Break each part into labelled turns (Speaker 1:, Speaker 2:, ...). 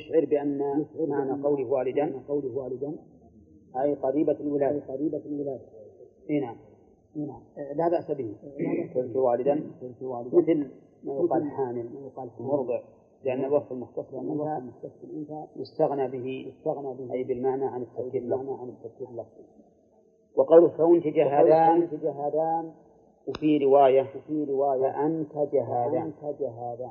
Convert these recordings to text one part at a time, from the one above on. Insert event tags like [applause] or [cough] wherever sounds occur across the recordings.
Speaker 1: يشعر بأن معنى قوله والدا؟ قوله والدا. أي قريبة الولادة قريبة الولادة إي نعم. نعم. لا بأس به. قلت والدا؟ مثل ما يقال حامل. مرضع. لأن الوصف المختص بالأنثى يستغنى به. يستغنى به. أي بالمعنى عن التفكير اللفظي عن التفكير اللفظي وقوله فأنتج هذان هذان وفي رواية وفي رواية فأنتج هذان فأنتج هذان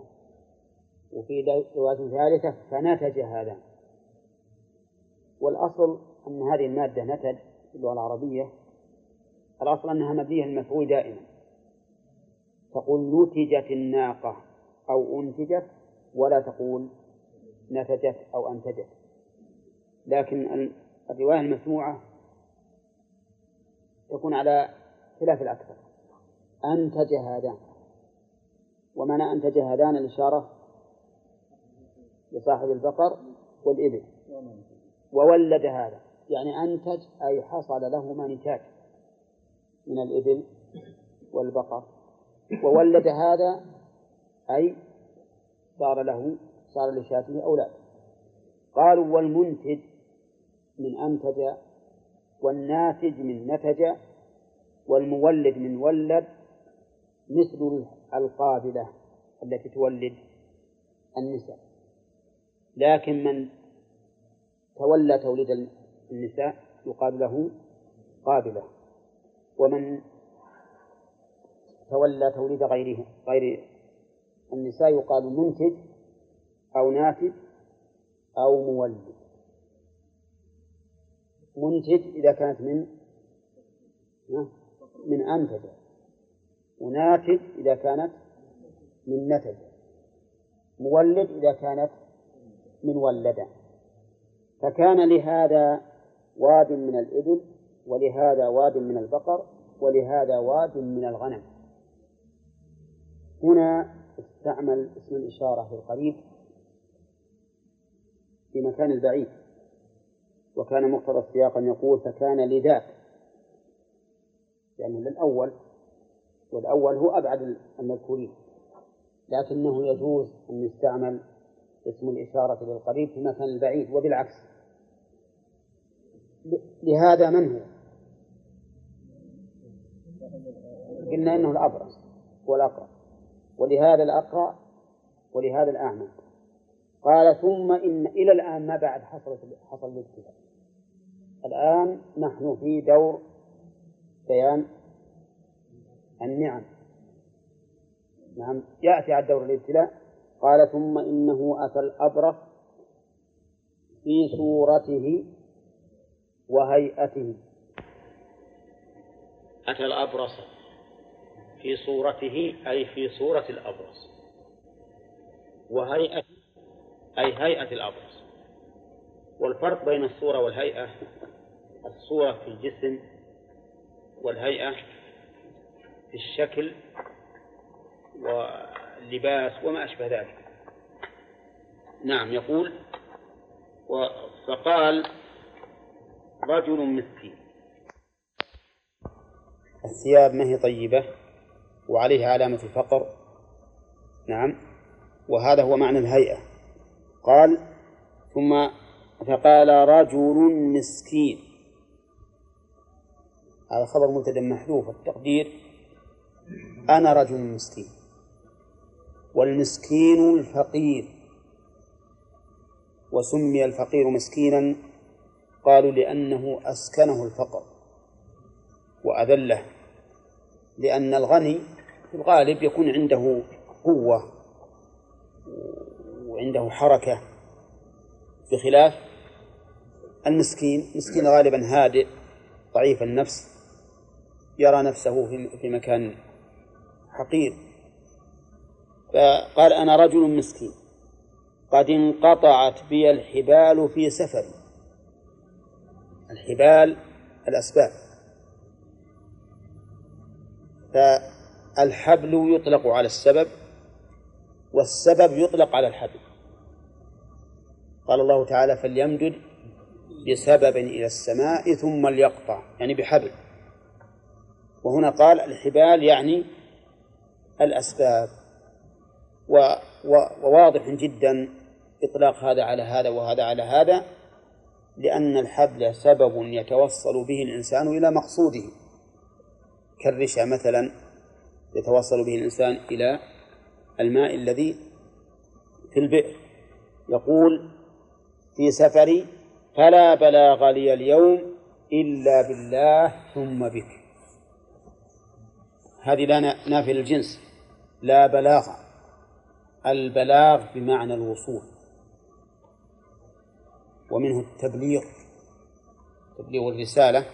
Speaker 1: وفي رواية ثالثة فنتج هذان والأصل أن هذه المادة نتج في اللغة العربية. الأصل أنها مبنية للمفعول دائما. تقول نتجت الناقة أو أنتجت ولا تقول نتجت أو أنتجت. لكن الرواية المسموعة تكون على خلاف الأكثر. أنتج هذان. ومعنى أنتج هذان الإشارة لصاحب البقر والإبل. وولد هذا. يعني أنتج أي حصل لهما نتاج من الإبل والبقر. وولد هذا أي صار له صار لشاته أولاد. قالوا والمنتج من أنتج والناتج من نتج والمولد من ولد مثل القابلة التي تولد النساء. لكن من تولى توليد النساء يقال له قابلة ومن تولى توليد غيره غير النساء يقال منتج أو ناتج أو مولد. منتج إذا كانت من من أنتج. وناتج إذا كانت من نتج. مولد إذا كانت من ولد فكان لهذا واد من الإبل ولهذا واد من البقر ولهذا واد من الغنم. هنا استعمل اسم الإشارة في القريب في مكان البعيد. وكان مقتضى السياق أن يقول فكان لذاك. يعني للأول والأول هو أبعد المذكورين. لكنه يجوز أن يستعمل اسم الإشارة للقريب في مكان البعيد وبالعكس. لهذا من هو؟ قلنا إنه الأبرص والأقرأ ولهذا الأقرأ ولهذا الأعمى. قال ثم إن إلى الآن ما بعد حصلت حصل الابتلاء الآن نحن في دور بيان النعم. نعم. يأتي على دور الابتلاء. قال ثم إنه أتى الأبرص في صورته وهيئته. أتى الأبرص في صورته أي في صورة الأبرص. وهيئة أي هيئة الأبرص. والفرق بين الصورة والهيئة الصورة في الجسم والهيئة في الشكل واللباس وما أشبه ذلك. نعم يقول فقال رجل مسكين. الثياب ما هي طيبة وعليها علامة الفقر. نعم وهذا هو معنى الهيئة. قال ثم فقال رجل مسكين. هذا خبر مبتدأ محذوف التقدير. أنا رجل مسكين. والمسكين الفقير. وسمي الفقير مسكينا قالوا لأنه أسكنه الفقر وأذله لأن الغني في الغالب يكون عنده قوة وعنده حركة. بخلاف المسكين مسكين غالبا هادئ ضعيف النفس يرى نفسه في مكان حقير. فقال أنا رجل مسكين. قد انقطعت بي الحبال في سفري الحبال الأسباب. فالحبل يطلق على السبب والسبب يطلق على الحبل. قال الله تعالى فليمدد بسبب إلى السماء ثم ليقطع يعني بحبل. وهنا قال الحبال يعني الأسباب. وواضح جدا إطلاق هذا على هذا وهذا على هذا لأن الحبل سبب يتوصل به الإنسان إلى مقصوده. كالرشا مثلا يتوصل به الإنسان إلى الماء الذي في البئر. يقول في سفري فلا بلاغ لي اليوم إلا بالله ثم بك. هذه لا نافي للجنس لا بلاغ. البلاغ بمعنى الوصول ومنه التبليغ تبليغ الرسالة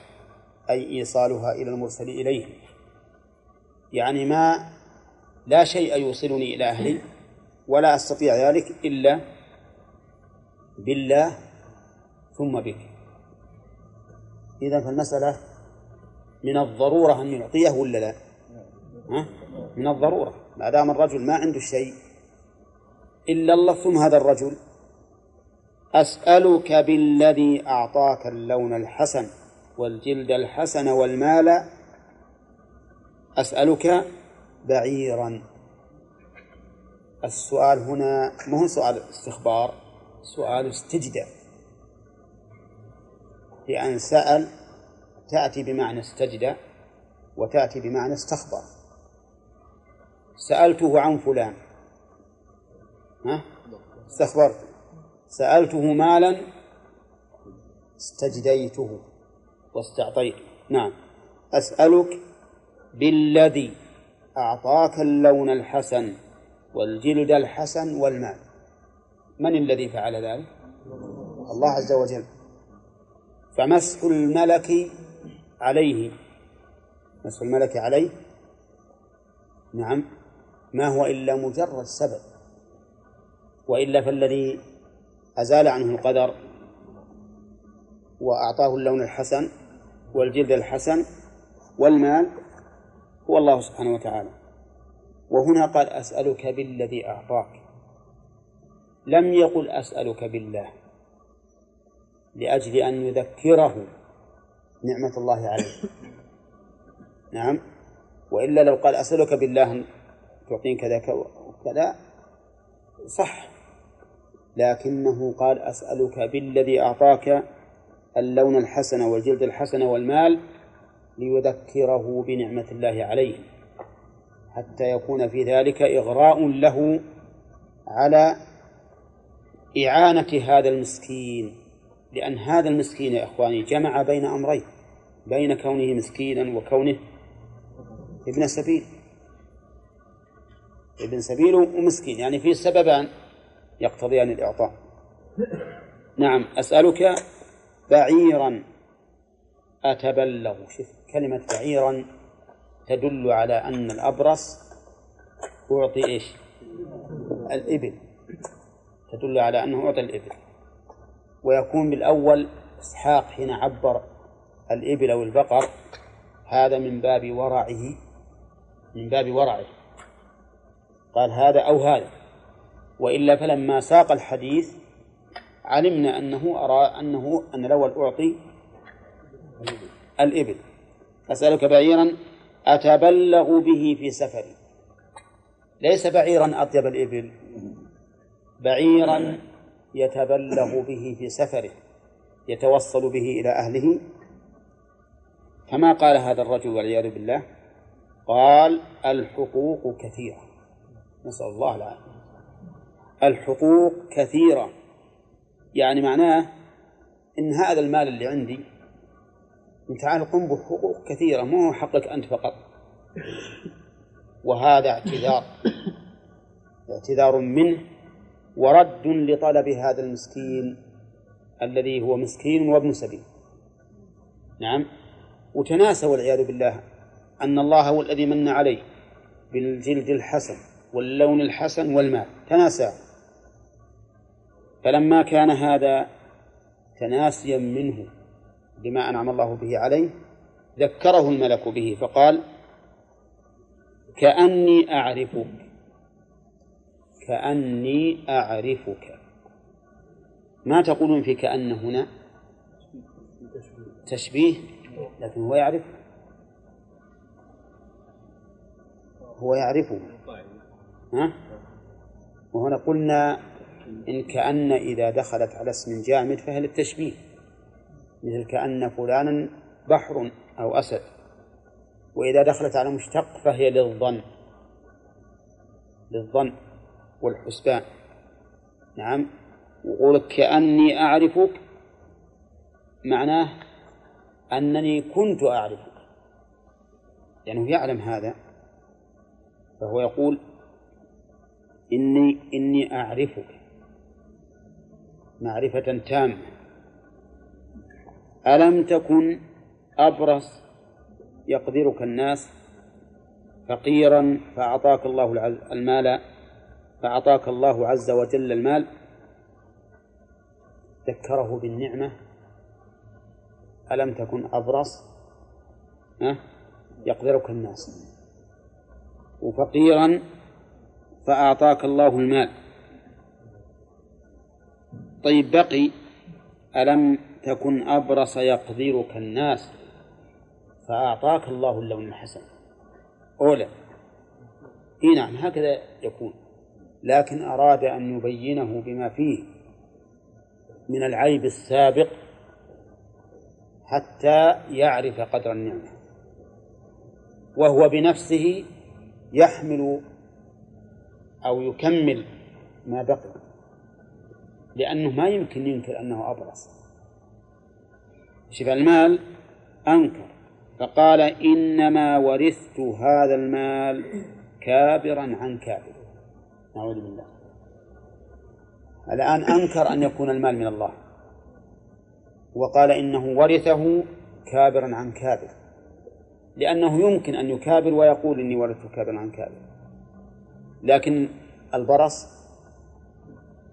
Speaker 1: أي إيصالها إلى المرسل إليه يعني ما لا شيء يوصلني إلى أهلي ولا أستطيع ذلك إلا بالله ثم بك إذا فالمسألة من الضرورة أن يعطيه ولا لا؟ ها؟ من الضرورة ما دام الرجل ما عنده شيء إلا الله ثم هذا الرجل. أسألك بالذي أعطاك اللون الحسن والجلد الحسن والمال. أسألك بعيرا. السؤال هنا ما هو سؤال استخبار سؤال استجداء لأن سأل تأتي بمعنى استجدى وتأتي بمعنى استخبر. سألته عن فلان. ها؟ استخبرت سألته مالا استجديته واستعطيته. نعم. أسألك بالذي أعطاك اللون الحسن والجلد الحسن والمال. من الذي فعل ذلك؟ الله عز وجل. فمسح الملك عليه. مسح الملك عليه؟ نعم. ما هو إلا مجرد سبب. وإلا فالذي أزال عنه القدر وأعطاه اللون الحسن والجلد الحسن والمال هو الله سبحانه وتعالى. وهنا قال أسألك بالذي أعطاك. لم يقل أسألك بالله لأجل أن يذكره نعمة الله عليه. نعم. وإلا لو قال أسألك بالله تعطين كذا وكذا صح. لكنه قال أسألك بالذي أعطاك اللون الحسن والجلد الحسن والمال ليذكره بنعمة الله عليه حتى يكون في ذلك إغراء له على إعانة هذا المسكين. لأن هذا المسكين يا إخواني جمع بين أمرين بين كونه مسكينا وكونه ابن سبيل. ابن سبيل ومسكين يعني في سببان. يقتضيان الإعطاء. نعم أسألك بعيرا أتبلغ شوف كلمة بعيرا تدل على أن الأبرص أعطي إيش؟ الإبل. تدل على أنه أعطي الإبل. ويكون بالأول إسحاق حين عبر الإبل أو البقر. هذا من باب ورعه من باب ورعه. قال هذا أو هذا. وإلا فلما ساق الحديث علمنا أنه أرى أنه أن الأول أعطي الإبل. أسألك بعيرا أتبلغ به في سفري؟ ليس بعيرا أطيب الإبل بعيرا يتبلغ به في سفره يتوصل به إلى أهله. كما قال هذا الرجل والعياذ بالله؟ قال الحقوق كثيرة. نسأل الله العافية. الحقوق كثيرة. يعني معناه إن هذا المال اللي عندي أنت تعال قم بحقوق كثيرة مو حقك أنت فقط. وهذا اعتذار اعتذار منه ورد لطلب هذا المسكين الذي هو مسكين وابن سبيل. نعم. وتناسى والعياذ بالله أن الله هو الذي من عليه بالجلد الحسن واللون الحسن والمال. تناسى. فلما كان هذا تناسيا منه بما أنعم الله به عليه ذكره الملك به فقال كأني أعرفك كأني أعرفك. ما تقولون في كأن هنا؟ تشبيه لكن هو يعرف. هو يعرفه. ها؟ وهنا قلنا إن كأن إذا دخلت على اسم جامد فهي للتشبيه. مثل كأن فلانا بحر أو أسد. وإذا دخلت على مشتق فهي للظن. للظن والحسبان. نعم. وقولك كأني أعرفك معناه أنني كنت أعرفك. لأنه يعني يعلم هذا. فهو يقول إني إني أعرفك. معرفة تامة. ألم تكن أبرص يقدرك الناس فقيرا فأعطاك الله المال فأعطاك الله عز وجل المال؟ ذكره بالنعمة. ألم تكن أبرص يقدرك الناس؟ وفقيرا فأعطاك الله المال. طيب بقي. ألم تكن أبرص يقدرك الناس فأعطاك الله اللون الحسن؟ أولى. إي نعم هكذا يكون. لكن أراد أن يبينه بما فيه من العيب السابق حتى يعرف قدر النعمة. وهو بنفسه يحمل أو يكمل ما بقي. لأنه ما يمكن ينكر أنه أبرص شوف المال أنكر. فقال إنما ورثت هذا المال كابرا عن كابر. نعوذ بالله. الآن أنكر أن يكون المال من الله. وقال إنه ورثه كابرا عن كابر. لأنه يمكن أن يكابر ويقول إني ورثت كابرا عن كابر. لكن البرص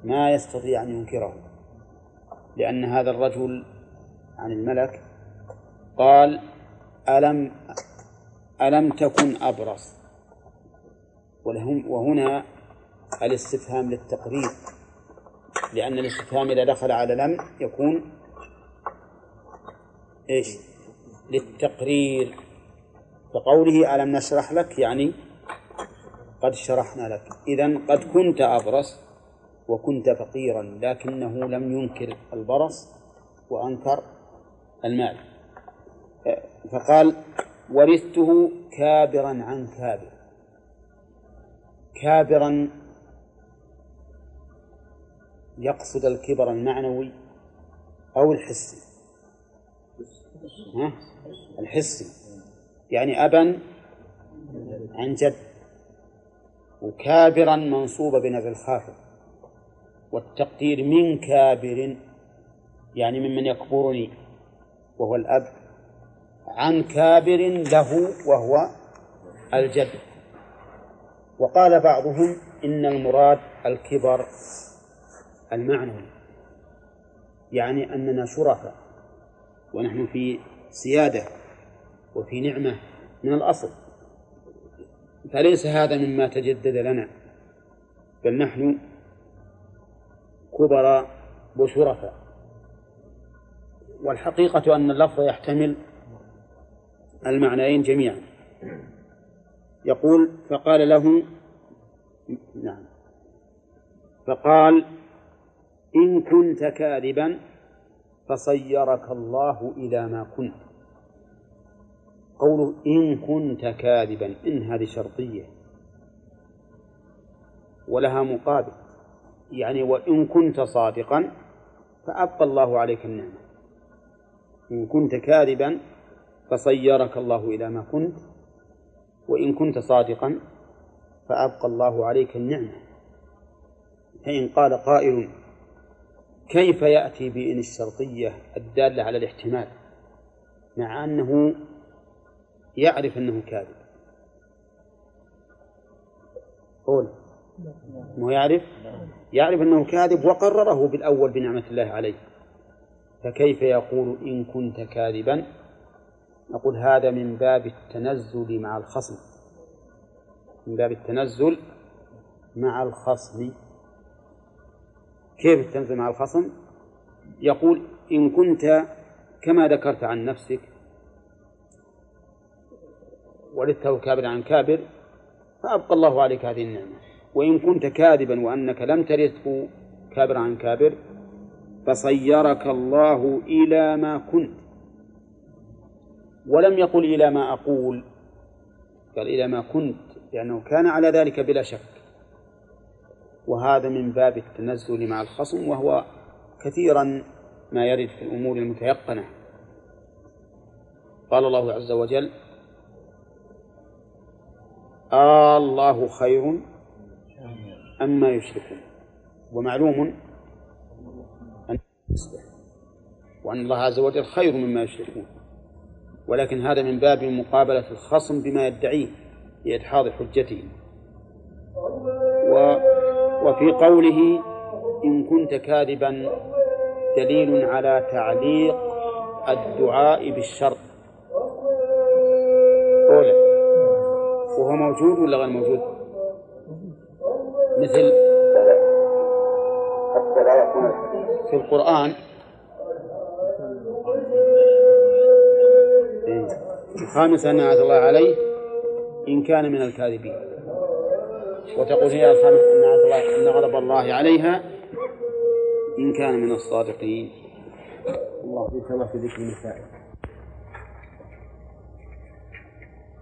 Speaker 1: ما يستطيع أن ينكره لأن هذا الرجل عن الملك قال ألم ألم تكن أبرص؟ وهنا الاستفهام للتقريب لأن الاستفهام إذا دخل على لم يكون إيش؟ للتقرير. فقوله ألم نشرح لك يعني قد شرحنا لك. إذا قد كنت أبرص وكنت فقيرا لكنه لم ينكر البرص وأنكر المال. فقال ورثته كابرا عن كابر. كابرا يقصد الكبر المعنوي أو الحسي؟ الحسي. يعني أبا عن جد. وكابرا منصوبة بنفي الخافض والتقدير من كابر يعني ممن يكبرني وهو الأب. عن كابر له وهو الجد. وقال بعضهم إن المراد الكبر المعنوي يعني أننا شرفاء ونحن في سيادة وفي نعمة من الأصل. فليس هذا مما تجدد لنا بل نحن كبراء وشرفاء والحقيقة أن اللفظ يحتمل المعنيين جميعا. يقول فقال له نعم. فقال إن كنت كاذبا فصيرك الله إلى ما كنت. قوله إن كنت كاذبا إن هذه شرطية. ولها مقابل. يعني وإن كنت صادقا فأبقى الله عليك النعمة. إن كنت كاذبا فصيرك الله إلى ما كنت وإن كنت صادقا فأبقى الله عليك النعمة. فإن قال قائل كيف يأتي بإن الشرطية الدالة على الاحتمال؟ مع أنه يعرف أنه كاذب. قول. مو يعرف؟ يعرف أنه كاذب وقرره بالأول بنعمة الله عليه. فكيف يقول إن كنت كاذبا؟ نقول هذا من باب التنزل مع الخصم. من باب التنزل مع الخصم. كيف التنزل مع الخصم؟ يقول إن كنت كما ذكرت عن نفسك ولدته كابر عن كابر فأبقى الله عليك هذه النعمة. وإن كنت كاذبا وأنك لم ترثه كابر عن كابر فصيرك الله إلى ما كنت. ولم يقل إلى ما أقول قال إلى ما كنت لأنه كان على ذلك بلا شك. وهذا من باب التنزل مع الخصم وهو كثيرا ما يرد في الأمور المتيقنة. قال الله عز وجل آه الله خير أما يشركون. ومعلوم أن وأن الله عز وجل خير مما يشركون. ولكن هذا من باب مقابلة الخصم بما يدعيه لإدحاض حجته و وفي قوله إن كنت كاذبا دليل على تعليق الدعاء بالشرط أولا وهو موجود ولا غير موجود؟ مثل في القرآن. الخامس أن الله عليه إن كان من الكاذبين. وتقول هي الخامس أن الله أن غضب الله عليها إن كان من الصادقين. الله فيك الله في ذكر النساء.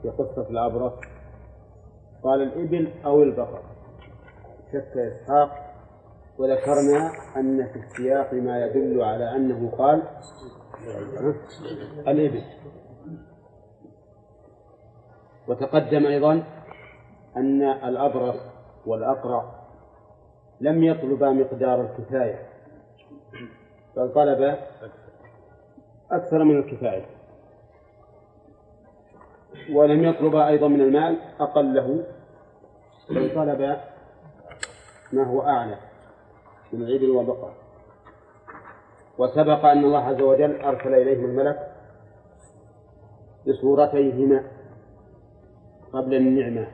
Speaker 1: في قصة الأبرص قال الإبل أو البقر. شك إسحاق وذكرنا أن في السياق ما يدل على أنه قال الإبل. وتقدم أيضا أن الأبرص والأقرع لم يطلبا مقدار الكفاية بل طلب أكثر من الكفاية. ولم يطلب أيضا من المال أقله بل طلب ما هو أعلى من الإبل والبقر وسبق أن الله عز وجل أرسل إليهم الملك بصورتيهما قبل النعمة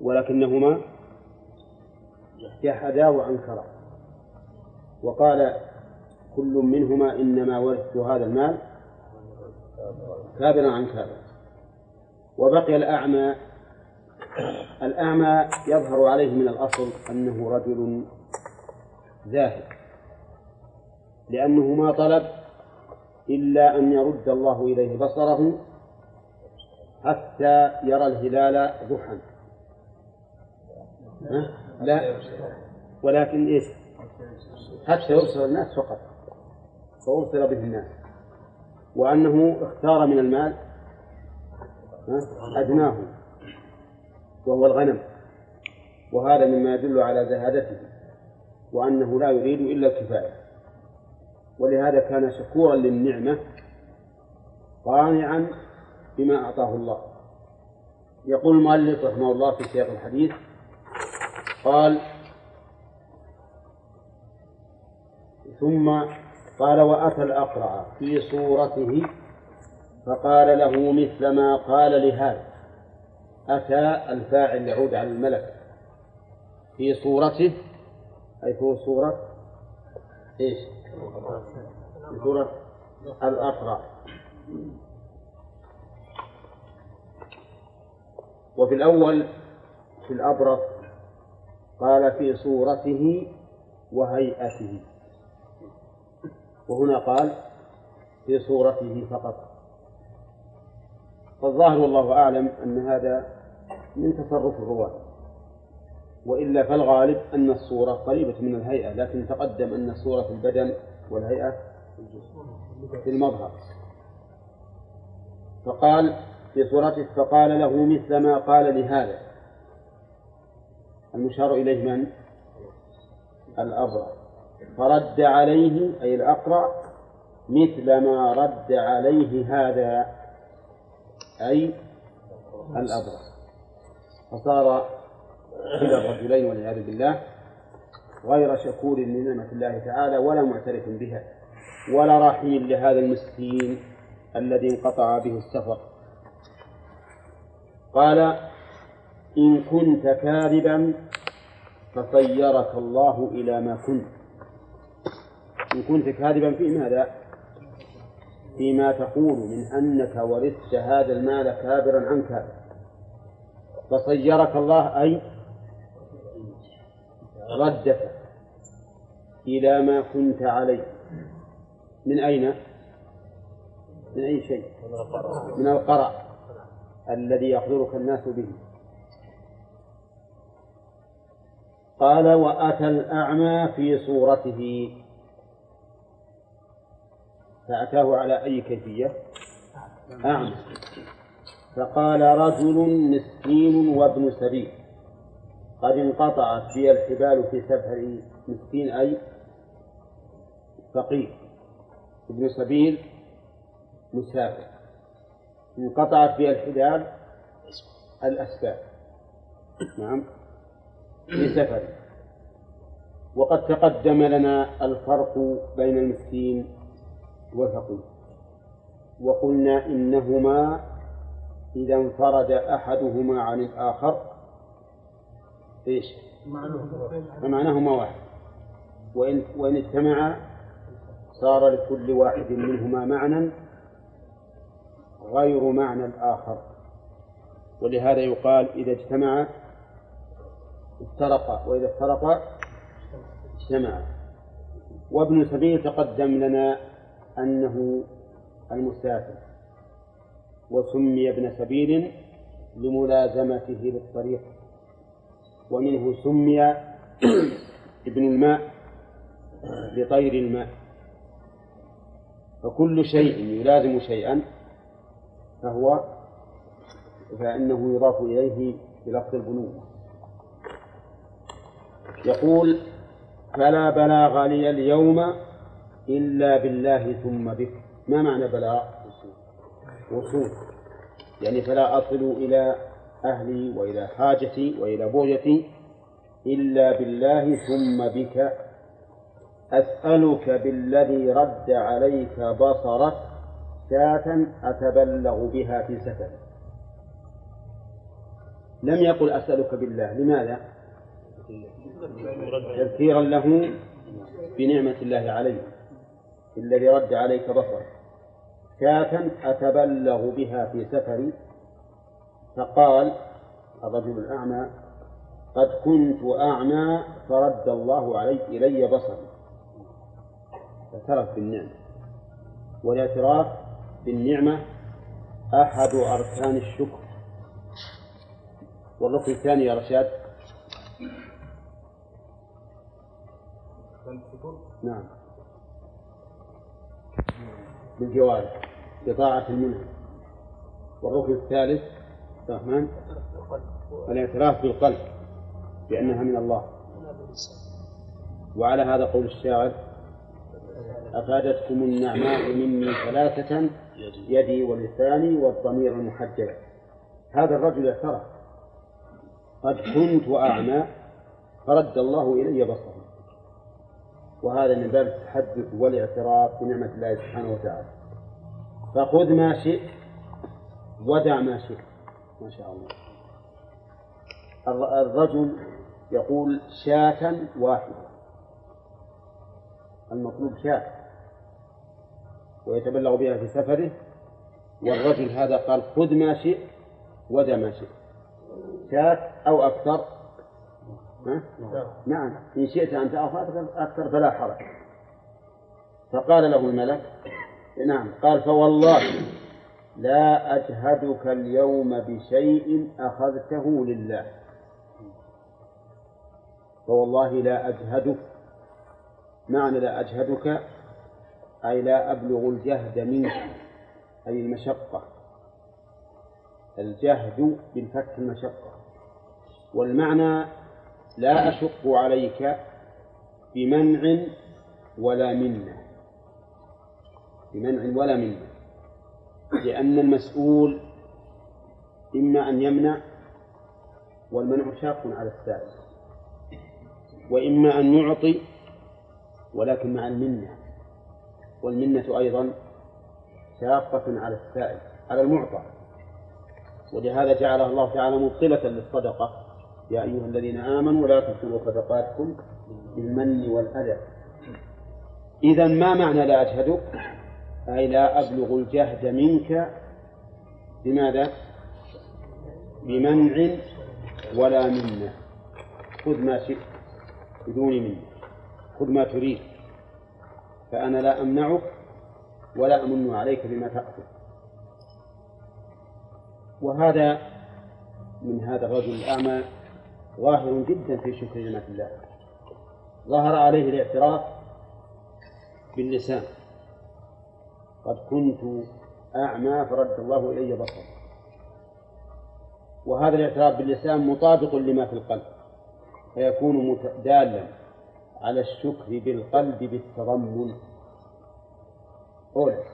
Speaker 1: ولكنهما جحدا وأنكرا وقال كل منهما إنما ورثت هذا المال كابرا عن كابر. وبقي الأعمى الأعمى يظهر عليه من الأصل أنه رجل زاهد لأنه ما طلب إلا أن يرد الله إليه بصره حتى يرى الهلال ضحى. لا. ولكن إيش؟ حتى يبصر الناس فقط فأبصر به الناس. وأنه اختار من المال أدناه. وهو الغنم. وهذا مما يدل على زهادته وأنه لا يريد إلا الكفاية. ولهذا كان شكورا للنعمة قانعا بما أعطاه الله. يقول المؤلف رحمه الله في سياق الحديث قال ثم قال وأتى الأقرع في صورته فقال له مثل ما قال لهذا. أتى الفاعل يعود على الملك في صورته أي في صورة إيش؟ في صورة الأقرع وفي الأول في الأبرص قال في صورته وهيئته. وهنا قال في صورته فقط. فالظاهر والله أعلم أن هذا من تصرف الرواة. وإلا فالغالب أن الصورة قريبة من الهيئة لكن تقدم أن الصورة في البدن والهيئة في المظهر. فقال في صورته فقال له مثل ما قال لهذا. المشار إليه من؟ الأبرع. فرد عليه أي الأقرع مثل ما رد عليه هذا أي الأبرع. فصار كلا الرجلين والعياذ بالله غير شكور لنعمة الله تعالى ولا معترف بها ولا رحيم لهذا المسكين الذي انقطع به السفر. قال إن كنت كاذبا فصيرك الله إلى ما كنت. إن كنت كاذبا في ماذا؟ فيما تقول من أنك ورثت هذا المال كابرا عن كابر فصيرك الله أي ردك إلى ما كنت عليه من أين؟ من أي شيء؟ من القرع الذي يحضرك الناس به قال وأتى الأعمى في صورته فأتاه على أي كيفية؟ أعمى فقال رجل مسكين وابن سبيل قد انقطعت بي الحبال في سفر مسكين أي فقير. ابن سبيل مسافر. انقطعت بي الحبال الأسباب نعم. في سفر. وقد تقدم لنا الفرق بين المسكين والفقير. وقلنا إنهما إذا انفرد أحدهما عن الآخر. إيش؟ فمعناهما واحد. وإن وإن اجتمعا صار لكل واحد منهما معنى غير معنى الآخر. ولهذا يقال إذا اجتمعا افترقا وإذا افترقا اجتمعا. وابن سبيل تقدم لنا أنه المسافر. وسمي ابن سبيل لملازمته للطريق ومنه سمي [clears throat] ابن الماء لطير الماء. فكل شيء يلازم شيئا فهو فإنه يضاف إليه بلفظ البنوة. يقول فلا بلاغ لي اليوم إلا بالله ثم بك ما معنى بلاغ؟ وصول. يعني فلا أصل إلى أهلي وإلى حاجتي وإلى بغيتي إلا بالله ثم بك. أسألك بالذي رد عليك بصرك شاة أتبلغ بها في سفر. لم يقل أسألك بالله لماذا؟ تذكيرا له بنعمة الله عليه الذي رد عليك بصرك. شاة أتبلغ بها في سفري فقال الرجل الأعمى قد كنت أعمى فرد الله علي إلي بصري. اعترف بالنعمة. والاعتراف بالنعمة أحد أركان الشكر. والركن الثاني يا رشاد؟ نعم. بالجوارح. بطاعة المنعم والركن الثالث الرحمن الاعتراف بالقلب بأنها من الله. وعلى هذا قول الشاعر أفادتكم النعماء مني ثلاثة يدي ولساني والضمير المحجب هذا الرجل اعترف. قد كنت أعمى فرد الله إلي بصري. وهذا من باب التحدث والاعتراف بنعمة الله سبحانه وتعالى. فخذ ما شئت ودع ما شئت. ما شاء الله. الرجل يقول شاة واحدة. المطلوب شاة. ويتبلغ بها في سفره. والرجل هذا قال خذ ما شئت ودع ما شئت. شاة أو أكثر؟ ها؟ نعم. إن شئت أن تأخذ أكثر فلا حرج. فقال له الملك نعم. قال فوالله لا أجهدك اليوم بشيء أخذته لله. فوالله لا أجهدك. معنى لا أجهدك أي لا أبلغ الجهد منك أي المشقة. الجهد بالفتح المشقة. والمعنى لا أشق عليك بمنع ولا منة بمنع ولا منة لأن المسؤول إما أن يمنع والمنع شاق على السائل وإما أن يعطي ولكن مع المنة والمنة أيضا شاقة على السائل على المعطى. ولهذا جعلها الله تعالى مبطلة للصدقة. يا أيها الذين آمنوا لا تبطلوا صدقاتكم بالمن والأذى. إذا ما معنى لا أجهدك أي لا أبلغ الجهد منك بماذا؟ بمنع ولا منة. خذ ما شئت بدون منة. خذ ما تريد. فأنا لا أمنعك ولا أمن عليك بما تأخذ. وهذا من هذا الرجل الأعمى ظاهر جدا في شكر نعمة الله. ظهر عليه الاعتراف باللسان. قد كنت أعمى فرد الله إلي بصري. وهذا الاعتراف باللسان مطابق لما في القلب فيكون دالا على الشكر بالقلب بالتضمن. أولى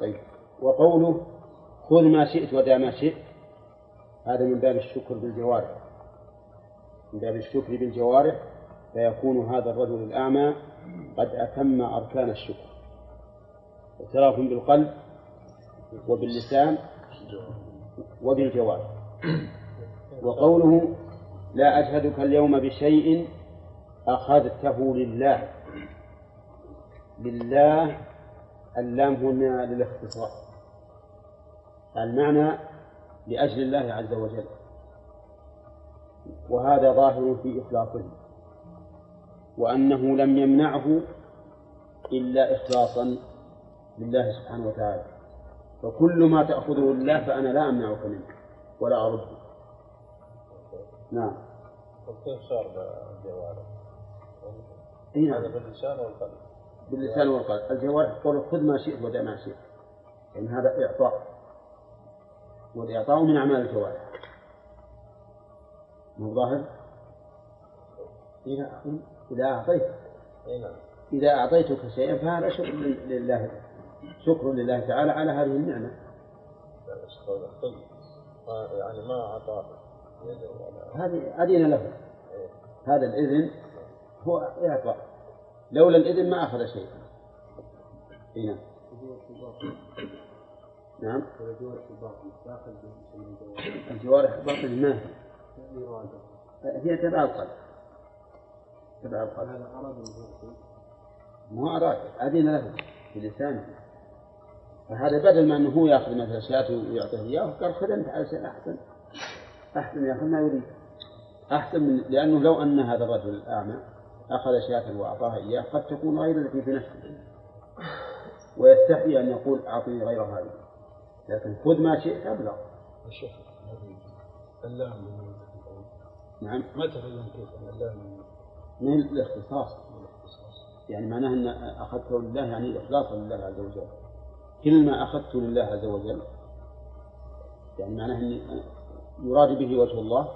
Speaker 1: طيب وقوله خذ ما شئت ودع ما شئت هذا من باب الشكر بالجوارح. من باب الشكر بالجوارح فيكون هذا الرجل الأعمى قد أتم أركان الشكر. اعتراف بالقلب وباللسان وبالجوارح وقوله لا أشهدك اليوم بشيء أخذته لله. لله اللام هنا للاختصاص المعنى لأجل الله عز وجل. وهذا ظاهر في إخلاصه. وأنه لم يمنعه إلا إخلاصا لله سبحانه وتعالى. فكل ما تأخذه لله فأنا لا أمنعك منه ولا أرده. نعم.
Speaker 2: كيف صار الجوارح؟
Speaker 1: نعم.
Speaker 2: هذا باللسان والقلب
Speaker 1: باللسان والقلب الجوارح تقول خذ ما شئت ودع ما شئت. لأن يعني هذا إعطاء. والإعطاء من أعمال الجوارح. مو ظاهر؟ إذا أعطيت.
Speaker 2: نعم.
Speaker 1: إذا أعطيتك شيئا فهذا شكر لله. شكر لله تعالى على هذه النعمة.
Speaker 2: يعني ما أعطى
Speaker 1: هذه أذن له. هذا الإذن هو إعطاء. لولا الإذن ما أخذ شيئا. نعم. نعم. الجوارح باطل ما هي؟ تبع القلب. تبع القلب. هذا أراد ما أراد. أذن له. بلسانه فهذا بدل ما أنه هو يأخذ مثلا شاة ويعطيه إياه قال خذ على شيء أحسن. أحسن يأخذ ما يريد. أحسن من لأنه لو أن هذا الرجل الأعمى أخذ شاة وأعطاها إياه قد تكون غير التي في نفسه. ويستحي أن يقول أعطني غير هذه. لكن خذ ما شئت أبلغ.
Speaker 2: اللام
Speaker 1: نعم.
Speaker 2: متى بين كيف؟ اللام
Speaker 1: من الاختصاص. يعني معناه أن أخذته لله يعني إخلاصا لله عز وجل. كل ما أخذته لله عز وجل. يعني معناه أن يراد به وجه الله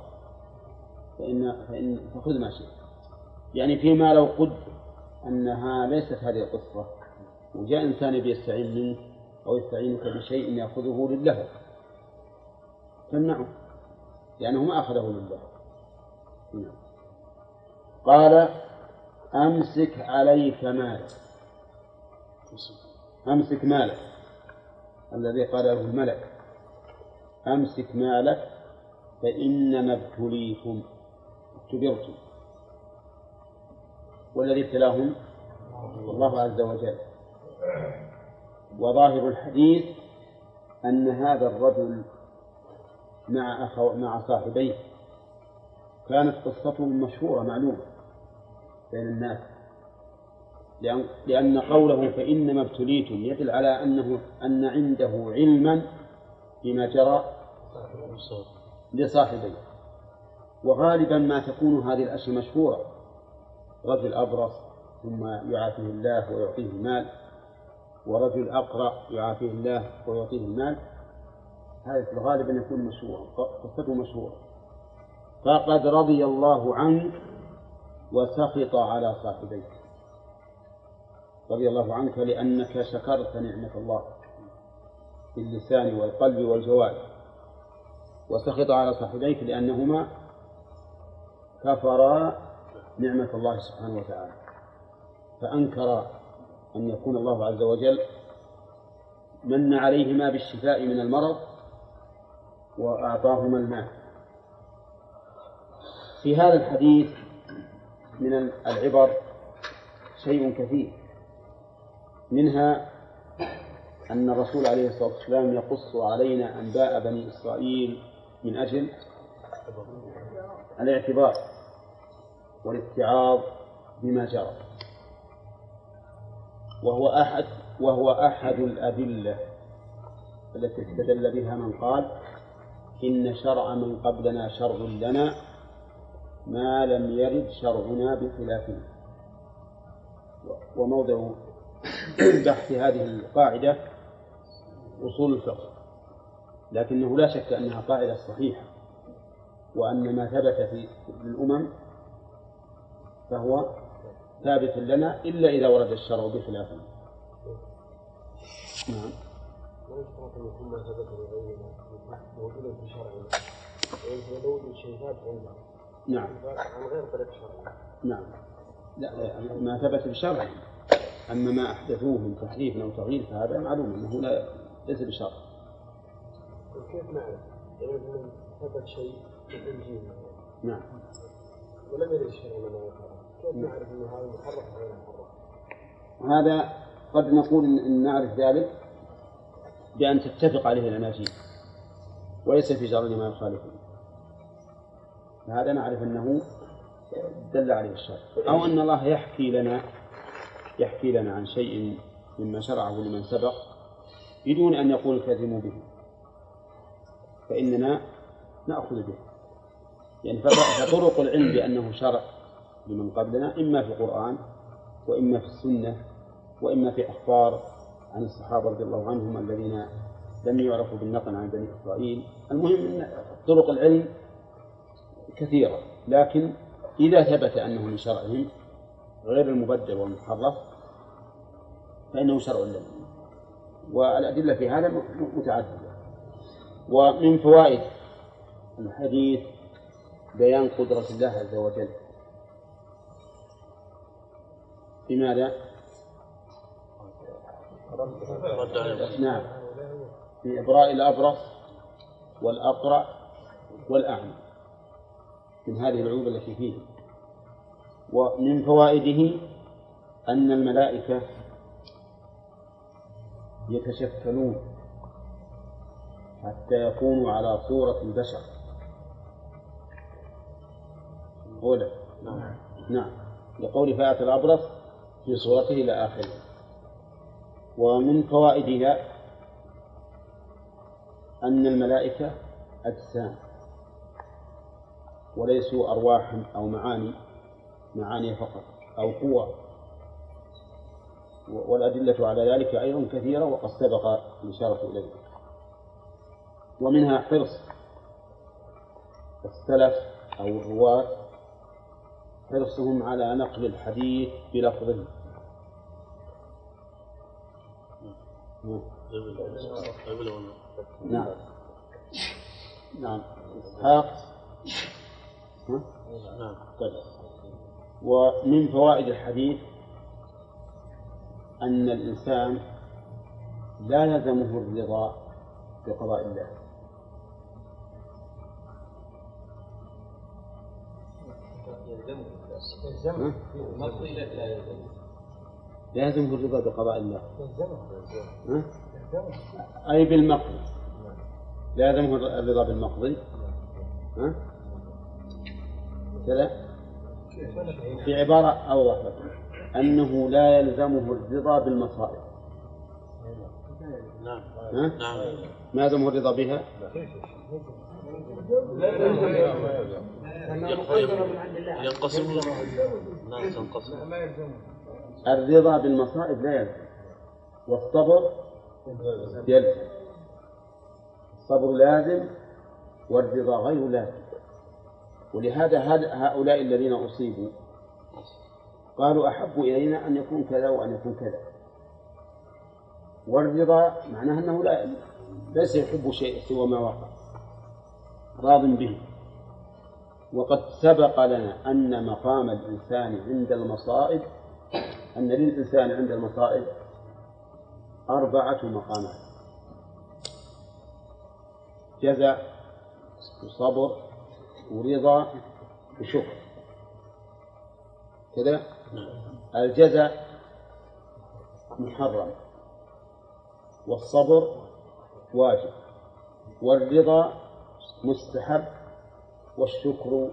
Speaker 1: فإن فإن فخذ ما شئت. يعني فيما لو قد أنها ليست هذه القصة وجاء إنسان بيستعين منك أو يستعينك بشيء يأخذه لله تمنعه لأنه ما أخذه لله. نعم. قال أمسك عليك مالك. أمسك مالك. الذي قاله الملك. أمسك مالك فإنما ابتليتم. اختبرتم. والذي ابتلاهم الله عز وجل. وظاهر الحديث أن هذا الرجل مع أخو مع صاحبيه كانت قصتهم مشهورة معلومة بين الناس. لأن, قوله فإنما ابتليتم يدل على أنه أن عنده علما بما جرى لصاحبيه وغالبا ما تكون هذه الأشياء مشهورة. رجل أبرص ثم يعافيه الله ويعطيه المال. ورجل أقرأ يعافيه الله ويعطيه المال. هذا في الغالب أن يكون مشهورا. قصته مشهورة. فقد رضي الله عنك وسخط على صاحبيك رضي الله عنك لأنك شكرت نعمة الله باللسان والقلب والجوارح وسخط على صاحبيك لأنهما كفرا نعمة الله سبحانه وتعالى. فأنكر أن يكون الله عز وجل من عليهما بالشفاء من المرض وأعطاهما المال. في هذا الحديث من العبر شيء كثير. منها أن الرسول عليه الصلاة والسلام يقص علينا أنباء بني إسرائيل من أجل الاعتبار والاتعاظ بما جرى. وهو أحد وهو أحد الأدلة التي استدل بها من قال إن شرع من قبلنا شرع لنا ما لم يرد شرعنا بخلافه وموضع بحث هذه القاعدة أصول الفقه لكنه لا شك أنها قاعدة صحيحة وأن ما ثبت في الأمم فهو ثابت لنا إلا إذا ورد الشرع بخلافه نعم.
Speaker 2: لا يشترط ان يكون ما ثبت لغيرنا موجودا في شرعنا عندنا
Speaker 1: نعم.
Speaker 2: عن غير طريق شرعنا
Speaker 1: نعم. لا ما ثبت الشرع أما ما أحدثوه من تحريف أو تغيير فهذا معلوم أنه لا ليس بشرع
Speaker 2: كيف نعرف؟ يعني مثلا ثبت شيء في الانجيل
Speaker 1: نعم.
Speaker 2: ولم يرد ما يحرم كيف نعرف إنه هذا محرف غير محرف؟
Speaker 1: هذا قد نقول إن نعرف ذلك بأن تتفق عليه الأناجيل وليس في شرعنا ما يخالفه فهذا نعرف أنه دل عليه الشرع. أو أن الله يحكي لنا يحكي لنا عن شيء مما شرعه لمن سبق بدون أن يقول الكاذب به. فإننا نأخذ به. يعني فط- فطرق العلم بأنه شرع لمن قبلنا إما في القرآن وإما في السنة وإما في أخبار عن الصحابة رضي الله عنهم الذين لم يعرفوا بالنقل عن بني إسرائيل. المهم أن طرق العلم كثيرة لكن إذا ثبت أنه من شرعهم غير المبدل والمحرف فإنه شرع لنا والأدلة في هذا متعددة. ومن فوائد الحديث بيان قدرة الله عز وجل. بماذا؟ نعم. في إبراء الأبرص والأقرع والأعمى. من هذه العيوب التي فيه ومن فوائده أن الملائكة يتشكلون حتى يكونوا على صورة البشر. أولا.
Speaker 2: نعم.
Speaker 1: نعم لقول فأتى الأبرص في صورته إلى آخره. ومن فوائدها أن الملائكة أجسام وليسوا أرواحا أو معاني. معاني فقط أو قوى والأدلة على ذلك أيضا كثيرة وقد سبق الإشارة إليه ومنها حرص السلف أو الرواة حرصهم على نقل الحديث بلفظه نعم. نعم. إسحاق؟
Speaker 2: نعم.
Speaker 1: طيب. ومن فوائد الحديث أن الإنسان لا يلزمه الرضا بقضاء الله ها؟ لا يلزمه الرضا بقضاء الله؟ أي بالمقضي لا يلزمه الرضا بالمقضي؟ كذا في عبارة أوضح لكم أنه لا يلزمه الرضا بالمصائب.
Speaker 2: نعم؟ نعم.
Speaker 1: ما يلزمه الرضا بها؟
Speaker 2: ينقسم. نعم تنقسم.
Speaker 1: الرضا بالمصائب لا يلزم. والصبر يلزم. الصبر لازم والرضا غير لازم. ولهذا هذا- هؤلاء الذين أصيبوا قالوا أحب إلينا أن يكون كذا وأن يكون كذا. والرضا معناه أنه لا ليس يحب شيء سوى ما وقع. راض به. وقد سبق لنا أن مقام الإنسان عند المصائب أن للإنسان عند المصائب أربعة مقامات. جزع وصبر ورضا وشكر كذا الجزع محرم. والصبر واجب. والرضا مستحب. والشكر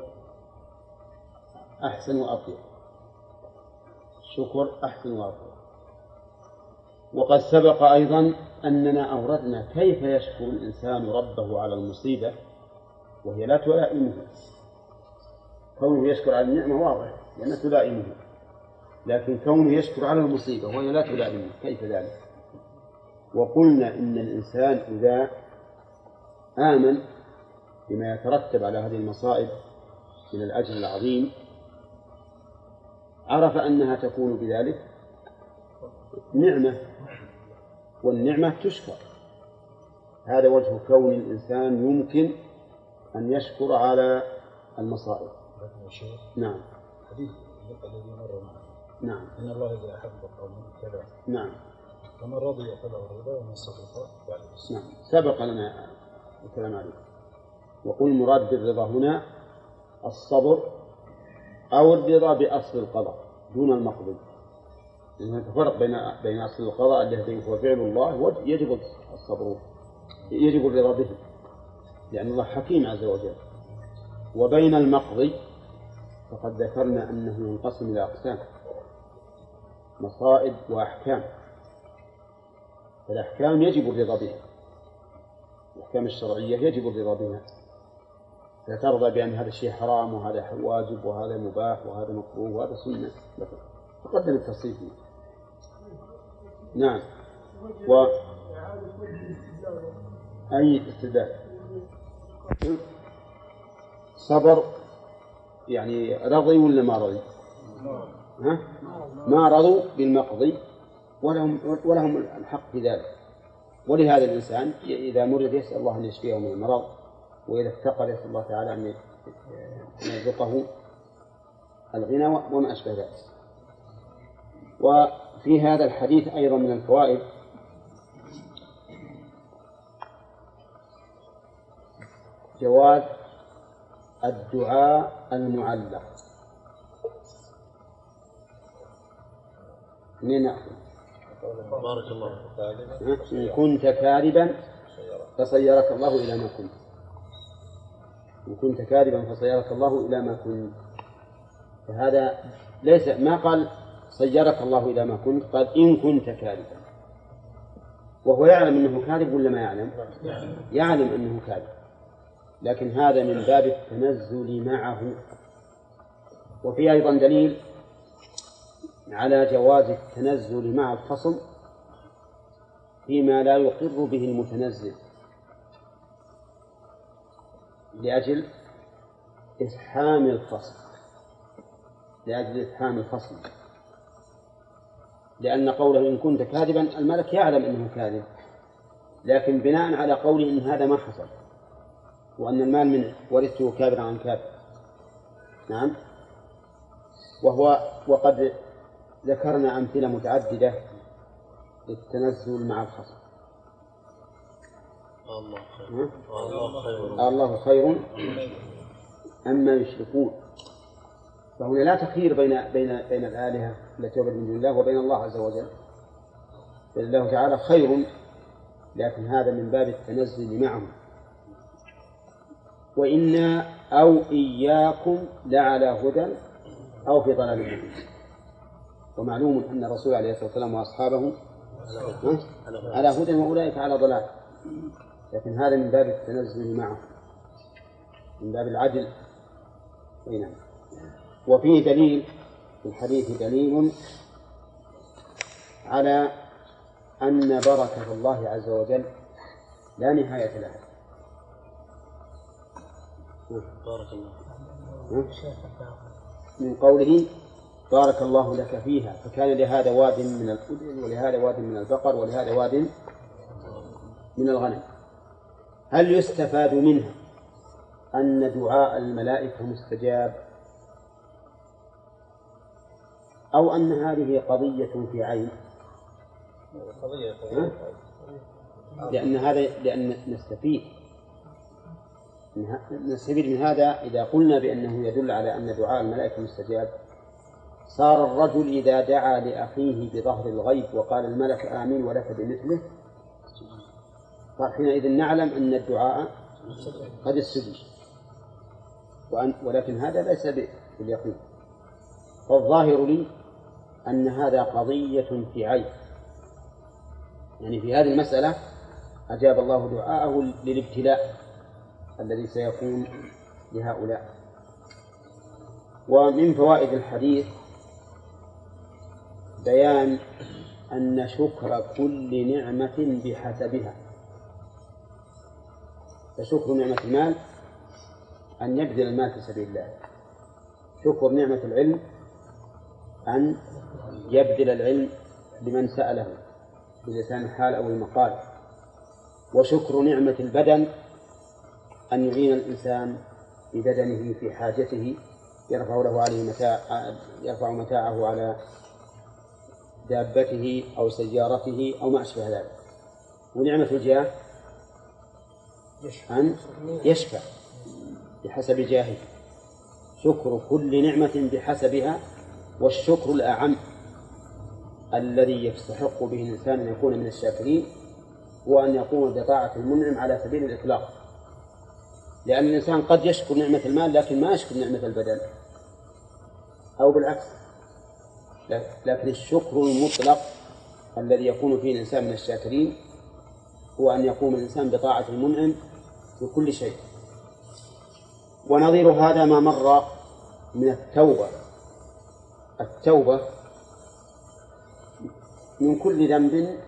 Speaker 1: أحسن وأطيب. شكر أحسن وأفضل وقد سبق أيضا أننا أوردنا كيف يشكر الإنسان ربه على المصيبة؟ وهي لا تلائمه. كونه يشكر على النعمة واضح لأنها تلائمه. لكن كونه يشكر على المصيبة وهي لا تلائمه كيف ذلك؟ وقلنا إن الإنسان إذا آمن بما يترتب على هذه المصائب من الأجر العظيم عرف أنها تكون بذلك نعمة والنعمة تشكر. هذا وجه كون الإنسان يمكن أن يشكر على المصائب. نعم.
Speaker 2: حديث الذي مر معنا.
Speaker 1: نعم.
Speaker 2: إن الله إذا أحب قوما كذا.
Speaker 1: نعم.
Speaker 2: فمن رضي فله الرضا ومن سخط بعد
Speaker 1: نعم. سبق لنا الكلام عليه. وقل المراد بالرضا هنا الصبر أو الرضا بأصل القضاء دون المقضي لأن هناك فرق بين بين أصل القضاء الذي هو فعل الله يجب الصبر. يجب الرضا به. لأن الله حكيم عز وجل. وبين المقضي فقد ذكرنا أنه ينقسم إلى أقسام مصائب وأحكام. فالأحكام يجب الرضا بها الأحكام الشرعية يجب الرضا بها. لا ترضى بأن هذا الشيء حرام وهذا واجب وهذا مباح وهذا مكروه وهذا سنة. تقدم التفصيل. فيه نعم. و أي استدلال؟ صبر. يعني رضي ولا ما رضي؟ ها؟ ما رضوا بالمقضي ولهم ولهم الحق في ذلك. ولهذا الإنسان إذا مرض يسأل الله أن يشفيه من المرض وإذا افتقر يسأل الله تعالى أن يرزقه الغنى وما أشبه ذلك. وفي هذا الحديث أيضا من الفوائد جواز الدعاء المعلق. منين نأخذ؟
Speaker 2: بارك الله
Speaker 1: إن كنت كاذبا فصيرك الله إلى ما كنت. إن كنت كاذبا فصيرك الله إلى ما كنت. فهذا ليس ما قال صيرك الله إلى ما كنت؟ قال إن كنت كاذبا. وهو يعلم أنه كاذب ولا ما يعلم؟ يعلم أنه كاذب. لكن هذا من باب التنزل معه. وفي أيضا دليل على جواز التنزل مع الخصم فيما لا يقر به المتنزل لأجل إفحام الخصم لأجل إفحام الخصم. لأن قوله إن كنت كاذبا الملك يعلم أنه كاذب لكن بناء على قوله إن هذا ما حصل. وأن المال من ورثته كابرا عن كابر. نعم. وهو وقد ذكرنا أمثلة متعددة للتنزل مع الخصم.
Speaker 2: الله خير. الله خير.
Speaker 1: الله خير. أما يشركون. فهنا لا تخير بين بين بين الآلهة التي تعبد من دون الله وبين الله عز وجل. بل الله تعالى خير لكن هذا من باب التنزل معهم. وإنا أو إياكم لعلى هدى أو في ضلال مبين. ومعلوم أن الرسول عليه الصلاة والسلام وأصحابه على هدى وأولئك على ضلال. لكن هذا من باب التنزل معه من باب العدل أي نعم وفيه دليل في الحديث دليل على أن بركة الله عز وجل لا نهاية لها.
Speaker 2: بارك الله
Speaker 1: من قوله بارك الله لك فيها. فكان لهذا واد من الإبل ولهذا واد من البقر ولهذا واد من الغنم. هل يستفاد منها أن دعاء الملائكة مستجاب؟ أو أن هذه قضية في عين؟
Speaker 2: قضية؟
Speaker 1: لأن هذا لأن نستفيد. نستفيد من هذا إذا قلنا بأنه يدل على أن دعاء الملائكة مستجاب. صار الرجل إذا دعا لأخيه بظهر الغيب وقال الملك آمين ولك بمثله. صار حينئذ نعلم أن الدعاء قد استجيب. ولكن هذا ليس باليقين. فالظاهر لي أن هذا قضية في عين. يعني في هذه المسألة أجاب الله دعاءه للابتلاء. الذي سيكون لهؤلاء ومن فوائد الحديث بيان أن شكر كل نعمة بحسبها. فشكر نعمة المال أن يبذل المال في سبيل الله. شكر نعمة العلم أن يبذل العلم لمن سأله بلسان الحال أو المقال. وشكر نعمة البدن أن يعين الإنسان ببدنه في حاجته يرفع له عليه متاع يرفع متاعه على دابته أو سيارته أو ما أشبه ذلك. ونعمة الجاه أن يشفع بحسب جاهه. شكر كل نعمة بحسبها والشكر الأعم الذي يستحق به الإنسان أن يكون من الشاكرين هو أن يقوم بطاعة المنعم على سبيل الإطلاق. لأن الإنسان قد يشكر نعمة المال لكن ما يشكر نعمة البدن. أو بالعكس. لكن الشكر المطلق الذي يكون فيه الإنسان من الشاكرين هو أن يقوم الإنسان بطاعة المنعم في كل شيء. ونظير هذا ما مر من التوبة. التوبة من كل ذنب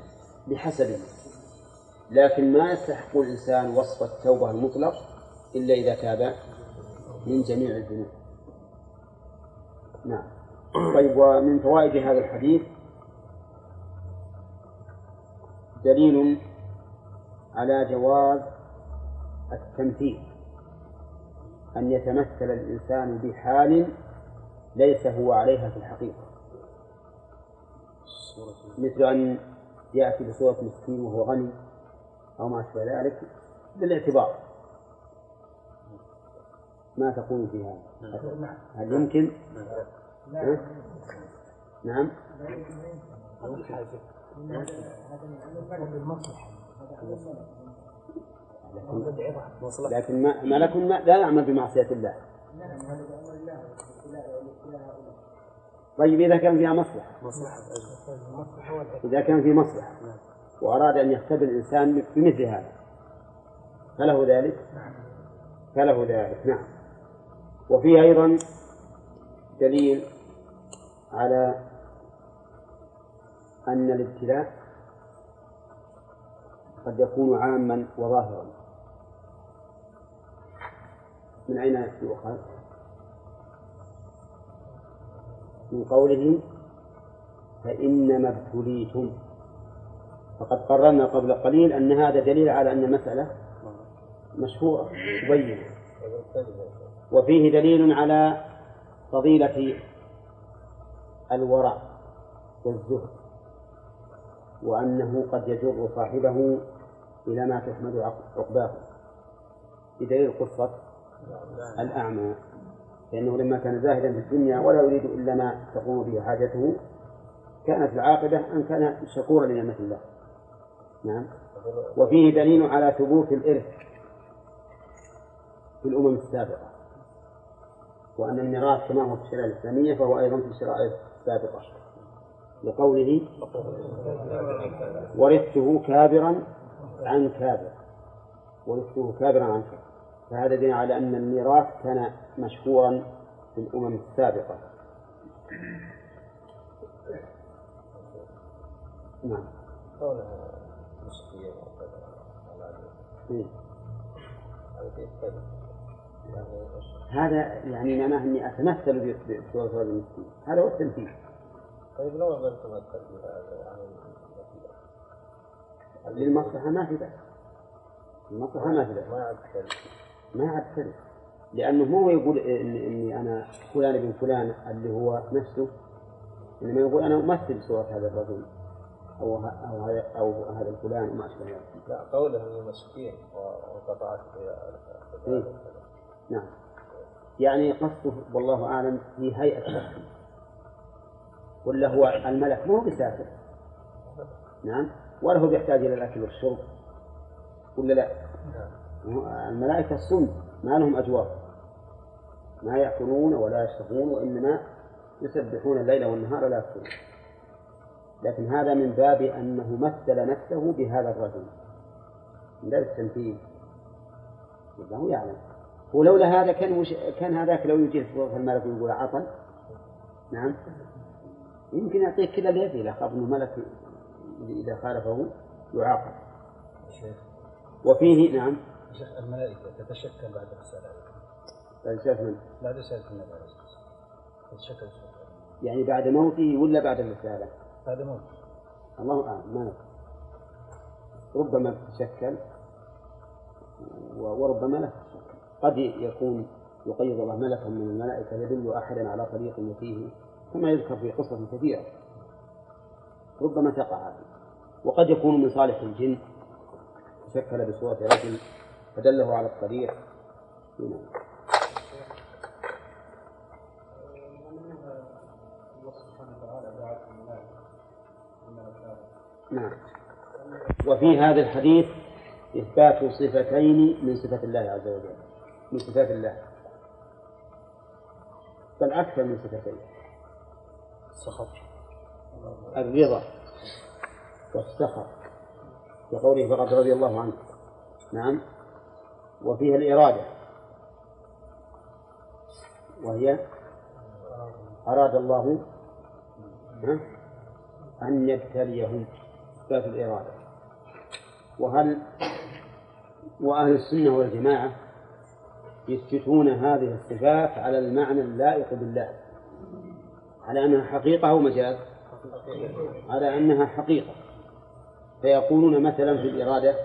Speaker 1: بحسبه لكن ما يستحق الإنسان وصف التوبة المطلق إلا إذا تاب من جميع الذنوب. نعم. طيب ومن فوائد هذا الحديث دليل على جواز التمثيل أن يتمثل الإنسان بحال ليس هو عليها في الحقيقة. مثل أن يأتي بصورة مسكين وهو غني أو ما أشبه ذلك بالاعتبار ما تقول في هذا. هل يمكن؟ نعم. نعم. لكن ما ملك لا يعمل بمعصية الله. طيب إذا كان فيها مصلحة. إذا كان في مصلحة. وأراد أن يختبر الإنسان بمثل هذا. فله ذلك؟ فله ذلك. نعم. وفيه أيضا دليل على أن الابتلاء قد يكون عاما وظاهرا. من أين يؤخذ؟ من قوله فإنما ابتليتم. فقد قررنا قبل قليل أن هذا دليل على أن المسألة مشهورة مبينة. وفيه دليل على فضيلة الورع والزهد وأنه قد يجر صاحبه إلى ما تحمد عقباه. بدليل قصة الأعمى لأنه لما كان زاهدا في الدنيا ولا يريد إلا ما تقوم به حاجته كانت العاقبة أن كان شكورا لنعمة الله. نعم. وفيه دليل على ثبوت الإرث في الأمم السابقة. وأن الميراث كما هو في الشريعة الإسلامية فهو أيضا في الشرائع السابقة لقوله ورثته كابرا عن كابر. ورثته كابرا عن كابر. فهذا دليل على أن الميراث كان مشهورا في الأمم السابقة. نعم. إيه. هذا يعني معناه إني أتمثل بصورة رجل المسكين هذا هو التمثيل.
Speaker 2: طيب لو لم يعني
Speaker 1: للمصلحة ما في بأس. المصلحة ما في بأس.
Speaker 2: ما عاد
Speaker 1: ما ترث لأنه مو يقول إني, إني أنا فلان ابن فلان اللي هو نفسه. إنما يقول أنا أمثل صورة هذا الرجل أو أو هذا أو هذا الفلان وما أشبه ذلك.
Speaker 2: لا قوله انه مسكين وقطعت
Speaker 1: إيه. نعم. يعني قصده والله أعلم في هيئة شخص ولا هو الملك مو بسافر نعم. ولا هو بيحتاج إلى الأكل والشرب. ولا لا؟ الملائكة الصمت ما لهم أجواب. ما يأكلون ولا يشربون وإنما يسبحون الليل والنهار لا يفترون لكن هذا من باب أنه مثل نفسه بهذا الرجل. من باب التمثيل هو يعلم. ولولا هذا كان وش كان هذاك لو يجي في الملك ويقول عطل. نعم. يمكن يعطيك كذا اليد إذا خاف أنه ملك إذا خالفه يعاقب. وفيه نعم.
Speaker 3: شيخ الملائكة تتشكل بعد الرسالة.
Speaker 1: بعد رسالة من؟
Speaker 3: بعد رسالة النبي عليه الصلاة والسلام تتشكل
Speaker 1: يعني بعد موته ولا بعد الرسالة؟
Speaker 3: بعد موته.
Speaker 1: الله أعلم ما ندري. ربما تتشكل وربما لا تتشكل. قد يكون يقيض الله ملكا من الملائكة يدل أحدا على طريق يتيه كما يذكر في قصص كثيرة. ربما تقع هذه. وقد يكون من صالح الجن. تشكل بصورة رجل فدله على الطريق. نعم. نعم وفي هذا الحديث إثبات صفتين من صفات الله عز وجل. من صفات الله. بل أكثر من صفتين.
Speaker 3: السخط.
Speaker 1: الرضا والسخط. كقوله فقد رضي الله عنه. نعم. وفيها الإرادة. وهي أراد الله أن يبتليهم إثبات الإرادة. وهل وأهل السنة والجماعة يثبتون هذه الصفات على المعنى اللائق بالله. على أنها حقيقة أو مجاز؟ على أنها حقيقة. فيقولون مثلا في الإرادة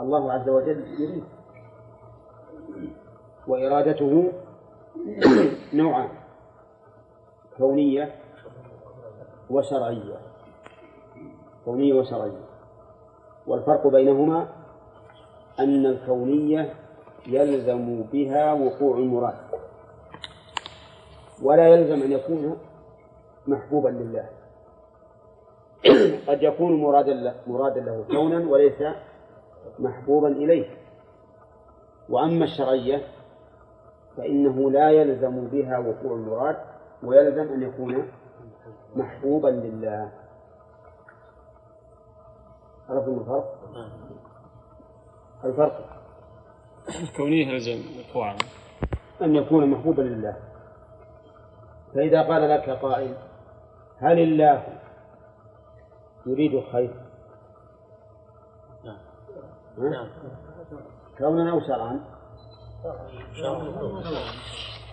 Speaker 1: الله عز وجل يريد. وإرادته نوعان كونية وشرعية. كونية وشرعية. والفرق بينهما أن الكونية يلزم بها وقوع المراد. ولا يلزم أن يكون محبوبا لله. قد يكون مرادا له, مرادا له كونا وليس محبوبا إليه. وأما الشرعية فإنه لا يلزم بها وقوع المراد ويلزم أن يكون محبوبا لله. عرفتم الفرق؟ الفرق.
Speaker 4: الكونية يلزم وقوعا
Speaker 1: أن يكون محبوبا لله. فإذا قال لك قائل هل الله يريد الخير؟ نعم. كونا أو شرعا؟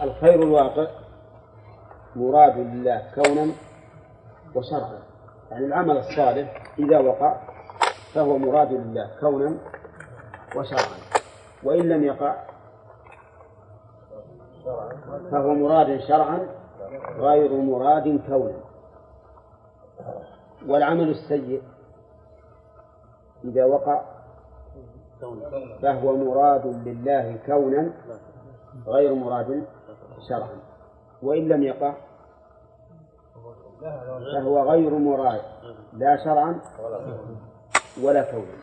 Speaker 1: الخير الواقع مراد لله كونا وشرعا. يعني العمل الصالح إذا وقع فهو مراد لله كونا وشرعا. وإن لم يقع فهو مراد شرعا غير مراد كونا. والعمل السيء إذا وقع فهو مراد لله كونا غير مراد شرعا. وإن لم يقع فهو غير مراد لا شرعا ولا كونا.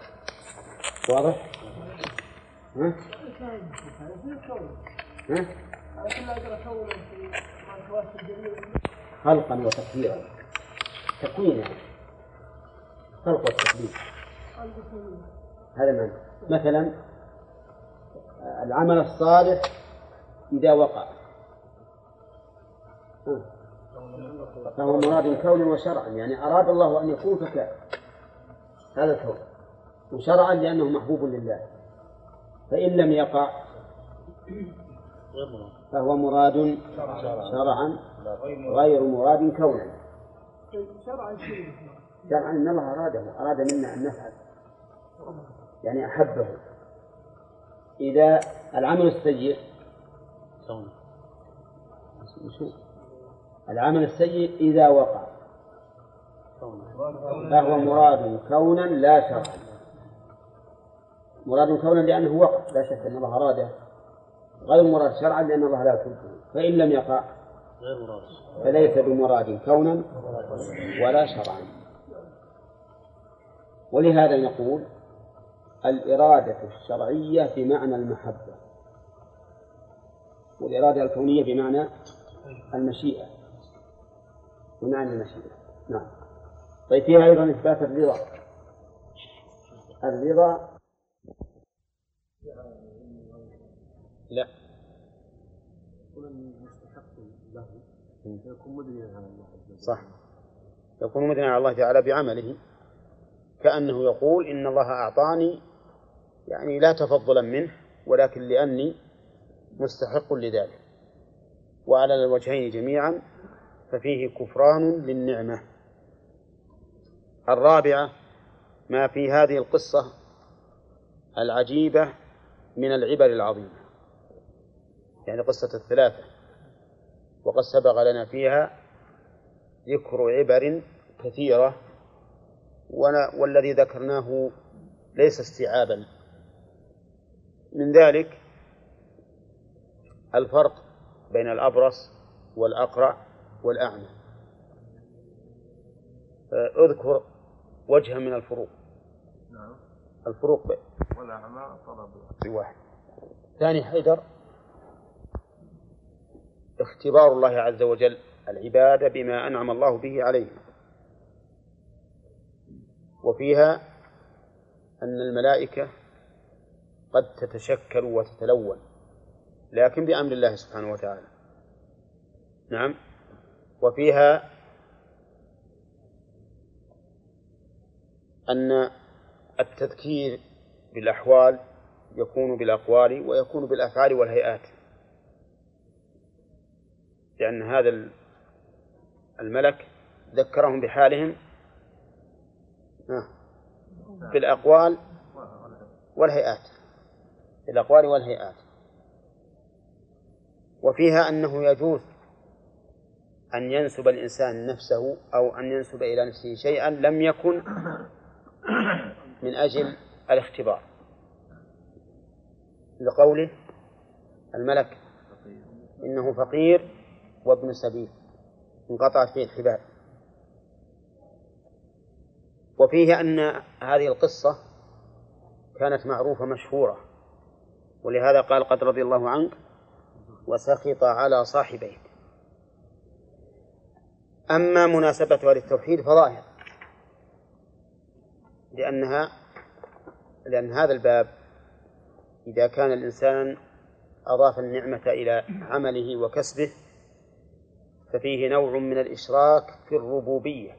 Speaker 1: واضح؟ ها؟ ها؟ خلقا وتقديرا. تكوينا يعني. خلق والتقدير هذا معنى مثلا العمل الصالح إذا وقع. فهو مراد كونا وشرعا يعني أراد الله أن يكون فكان هذا الكون. وشرعا لأنه محبوب لله. فإن لم يقع فهو مراد شرعا. غير مراد. كونا. شرعا إن الله أراده أراد منا أن نفعل. يعني أحبه. إذا العمل السيء العمل السيء إذا وقع. فهو مراد كونا لا شرعا. مراد كونا لأنه وقع لا شك أن الله أراده غير مراد شرعا لأن الله لا يحبه فإن لم يقع فليس بمراد كونا ولا شرعا. ولهذا نقول الإرادة الشرعية بمعنى المحبة والإرادة الكونية بمعنى المشيئة. بمعنى المشيئة. نعم. طيب فيها أيضا إثبات الرضا. الرضا لا.
Speaker 2: يكون مدريا على الله عز وجل.
Speaker 1: صح. يكون مدنا على الله تعالى بعمله. كأنه يقول إن الله أعطاني يعني لا تفضلا منه ولكن لأني مستحق لذلك. وعلى الوجهين جميعا ففيه كفران للنعمة. الرابعة ما في هذه القصة العجيبة من العبر العظيمة يعني قصة الثلاثة. وقد سبق لنا فيها ذكر عبر كثيرة والذي ذكرناه ليس استيعابا. من ذلك الفرق بين الأبرص والأقرع والأعمى. أذكر وجها من الفروق.
Speaker 2: نعم.
Speaker 1: الفروق بين
Speaker 2: والأعمى طلب
Speaker 1: واحد ثاني حيدر. اختبار الله عز وجل العباد بما أنعم الله به عليهم. وفيها أن الملائكة قد تتشكل وتتلون لكن بأمر الله سبحانه وتعالى. نعم. وفيها أن التذكير بالأحوال يكون بالأقوال ويكون بالأفعال والهيئات. لأن هذا الملك ذكرهم بحالهم. بالأقوال والهيئات. بالأقوال والهيئات. وفيها أنه يجوز أن ينسب الإنسان نفسه أو أن ينسب إلى نفسه شيئا لم يكن من أجل الاختبار. لقوله الملك إنه فقير وابن سبيل انقطعت فيه الحبال. وفيه أن هذه القصة كانت معروفة مشهورة ولهذا قال قد رضي الله عنك وسخط على صاحبيك. أما مناسبتها للتوحيد فظاهر. لأنها لأن هذا الباب إذا كان الإنسان أضاف النعمة إلى عمله وكسبه ففيه نوع من الإشراك في الربوبية.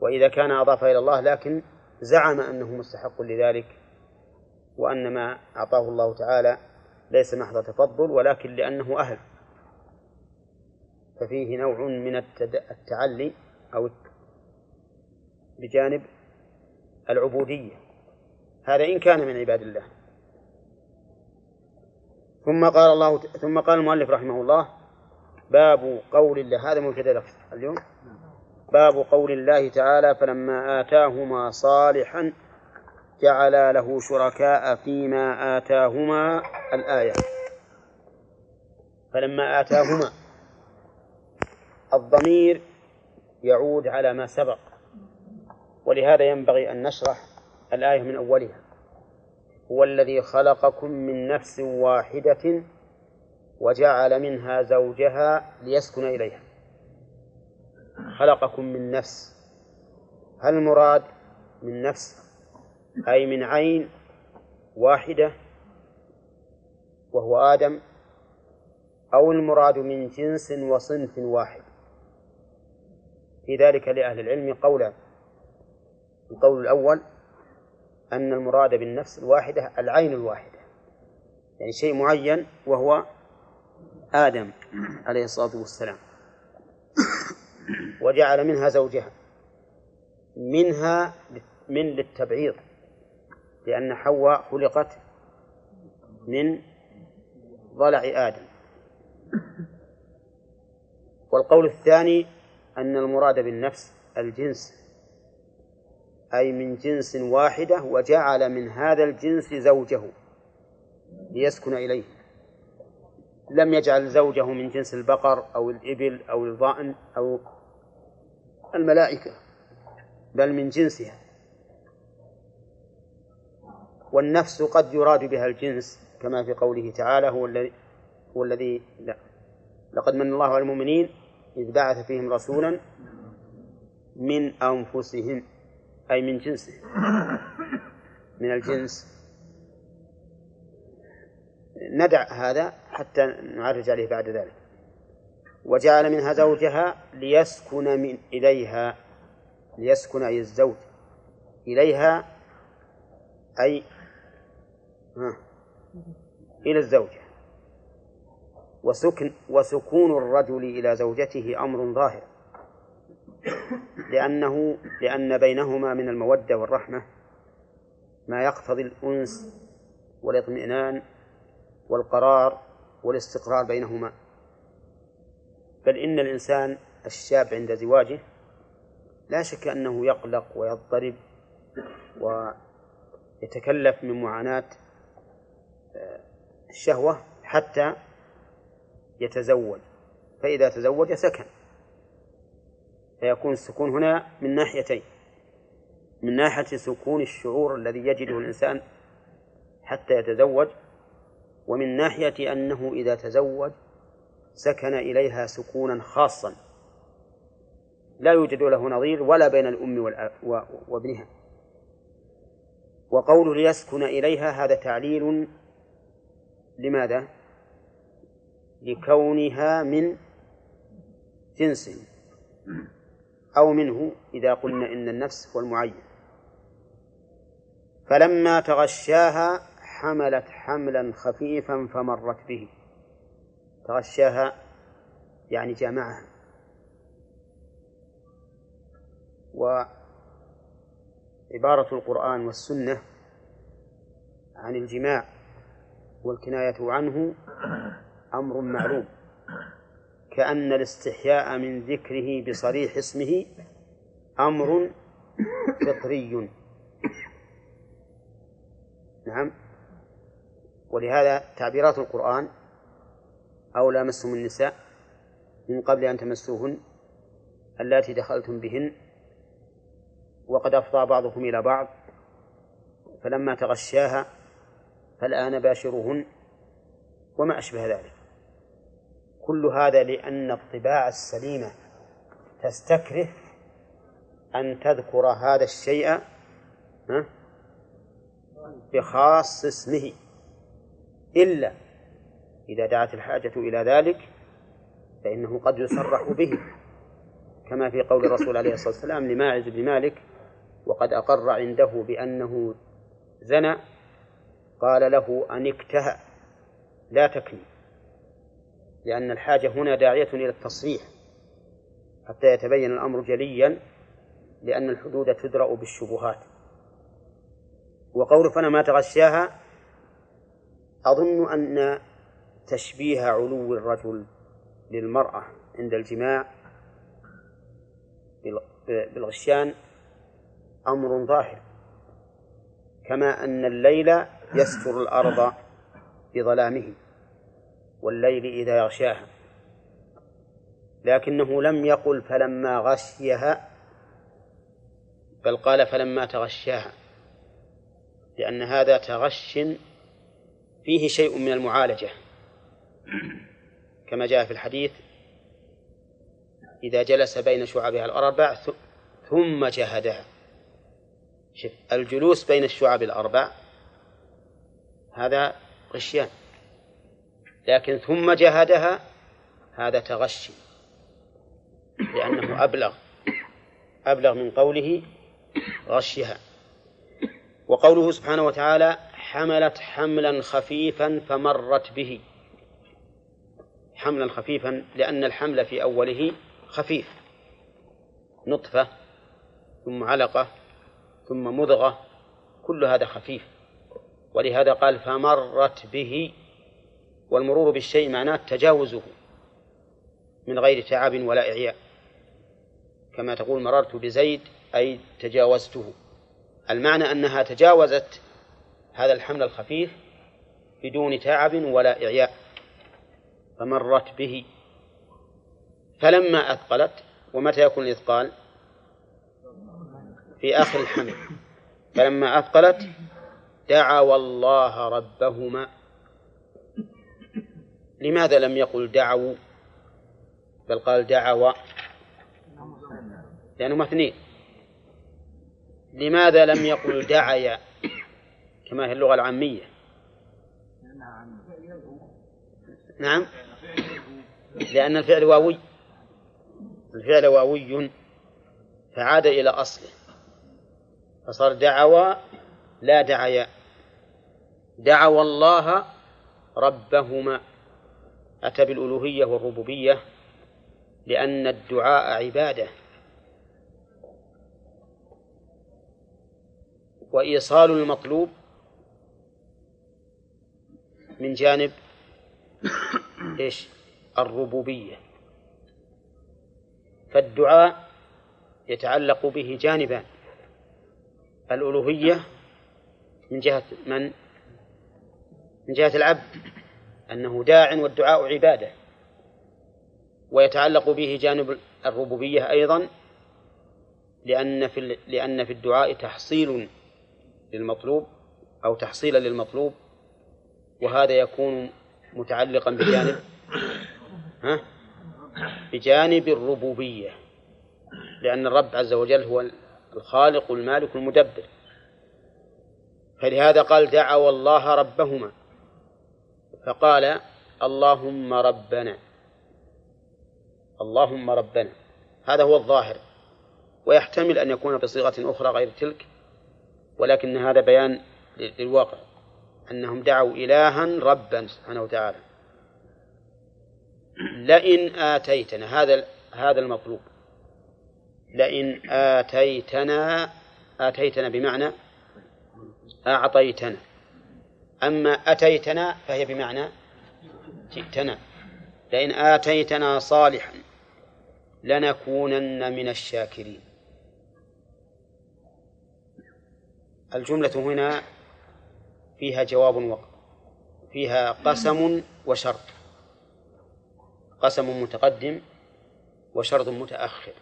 Speaker 1: وإذا كان أضاف إلى الله لكن زعم أنه مستحق لذلك وأن ما أعطاه الله تعالى ليس محض تفضل ولكن لأنه أهل ففيه نوع من التعلي أو بجانب العبودية. هذا إن كان من عباد الله. ثم قال الله ثم قال المؤلف رحمه الله باب قول الله هذا مبتدأ لفظ اليوم. باب قول الله تعالى فلما آتاهما صالحا جعل له شركاء فيما آتاهما الآية. فلما آتاهما الضمير يعود على ما سبق. ولهذا ينبغي أن نشرح الآية من أولها. هو الذي خلقكم من نفس واحدة وجعل منها زوجها ليسكن إليها. خلقكم من نفس. هل المراد من نفس؟ أي من عين واحدة وهو آدم؟ أو المراد من جنس وصنف واحد؟ في ذلك لأهل العلم قولان القول الأول أن المراد بالنفس الواحدة العين الواحدة. يعني شيء معين وهو آدم عليه الصلاة والسلام. وجعل منها زوجها. منها من للتبعيض. لأن حواء خلقت من ضلع آدم. والقول الثاني أن المراد بالنفس الجنس. أي من جنس واحدة وجعل من هذا الجنس زوجه ليسكن إليه. لم يجعل زوجه من جنس البقر أو الإبل أو الضأن أو الملائكة بل من جنسها. والنفس قد يراد بها الجنس كما في قوله تعالى هو الذي هو الذي لا. لقد من الله على المؤمنين إذ بعث فيهم رسولا من أنفسهم. أي من جنسهم [coughs] من الجنس. ندع هذا حتى نعرج عليه بعد ذلك. وجعل منها زوجها ليسكن من إليها ليسكن أي الزوج إليها أي ها إلى الزوجة. وسكن وسكون الرجل إلى زوجته أمر ظاهر. [coughs] لأنه لأن بينهما من المودة والرحمة ما يقتضي الأنس والاطمئنان والقرار والاستقرار بينهما. بل إن الإنسان الشاب عند زواجه لا شك أنه يقلق ويضطرب ويتكلف من معاناة آه، الشهوة حتى يتزوج. فإذا تزوج سكن. فيكون السكون هنا من ناحيتين. من ناحية سكون الشعور الذي يجده الإنسان حتى يتزوج ومن ناحية أنه إذا تزوج سكن إليها سكونا خاصا. لا يوجد له نظير ولا بين الأم وابنها. وقوله ليسكن إليها هذا تعليل لماذا؟ لكونها من جنس. أو منه إذا قلنا إن النفس هو المعين. فلما تغشاها حملت حملا خفيفا فمرت به. تغشاها يعني جامعها. وعبارة القرآن والسنة عن الجماع والكناية عنه أمر معلوم. كأن الاستحياء من ذكره بصريح اسمه أمر فطري. نعم. ولهذا تعبيرات القرآن أو لامستم النساء من قبل أن تمسوهن اللاتي دخلتم بهن وقد أفضى بعضكم إلى بعض فلما تغشاها فالآن باشروهن وما أشبه ذلك. كل هذا لأن الطباع السليمة تستكره أن تذكر هذا الشيء بخاص اسمه. إلا إذا دعت الحاجة إلى ذلك فإنه قد يصرح به كما في قول الرسول عليه الصلاة والسلام لماعز بن مالك وقد أقر عنده بأنه زنى قال له أن اكتهى لا تكني. لأن الحاجة هنا داعية إلى التصريح حتى يتبين الأمر جليا لأن الحدود تدرأ بالشبهات. وقول فلما تغشاها أظن أن تشبيه علو الرجل للمرأة عند الجماع بالغشيان أمر ظاهر كما أن الليل يستر الأرض بظلامه. والليل إذا يغشاها. لكنه لم يقل فلما غشيها بل قال فلما تغشاها لأن هذا تغش فيه شيء من المعالجة. كما جاء في الحديث إذا جلس بين شعبها الأربع ثم جهدها. شف الجلوس بين الشعب الأربع هذا غشيان. لكن ثم جهدها هذا تغشي لأنه أبلغ أبلغ من قوله غشها وقوله سبحانه وتعالى حملت حملا خفيفا فمرت به. حملا خفيفا لأن الحمل في أوله خفيف نطفة ثم علقة ثم مضغة كل هذا خفيف. ولهذا قال فمرت به. والمرور بالشيء معناه تجاوزه من غير تعب ولا إعياء. كما تقول مررت بزيد أي تجاوزته. المعنى أنها تجاوزت هذا الحمل الخفيف بدون تعب ولا إعياء فمرت به. فلما أثقلت ومتى يكون الإثقال؟ في آخر الحمل. فلما أثقلت دعوا الله ربهما لماذا لم يقل دعوا بل قال دعوا لأنهم اثنين لماذا لم يقل دعي؟ كما هي اللغة العامية. نعم. لأن الفعل واوي. الفعل واوي. فعاد إلى أصله. فصار دعوى لا دعيا دعوا الله ربهما. أتى بالألوهية والربوبية لأن الدعاء عبادة وإيصال المطلوب من جانب إيش؟ الربوبية فالدعاء يتعلق به جانبان الألوهية من جهة من؟ من جهة العبد أنه داع والدعاء عبادة ويتعلق به جانب الربوبية أيضا لأن في لأن في الدعاء تحصيل للمطلوب أو تحصيلا للمطلوب وهذا يكون متعلقا بجانب ها؟ بجانب الربوبية لأن الرب عز وجل هو الخالق المالك المدبر. فلهذا قال دعوا الله ربهما فقال اللهم ربنا. اللهم ربنا. هذا هو الظاهر. ويحتمل أن يكون بصيغة أخرى غير تلك ولكن هذا بيان للواقع أنهم دعوا إلها ربا سبحانه وتعالى. لئن آتيتنا هذا هذا المطلوب. لئن آتيتنا آتيتنا بمعنى أعطيتنا. أما أتيتنا فهي بمعنى جئتنا. لئن آتيتنا صالحا لنكونن من الشاكرين. الجملة هنا فيها جواب وقت فيها قسم وشرط قسم متقدم وشرط متأخر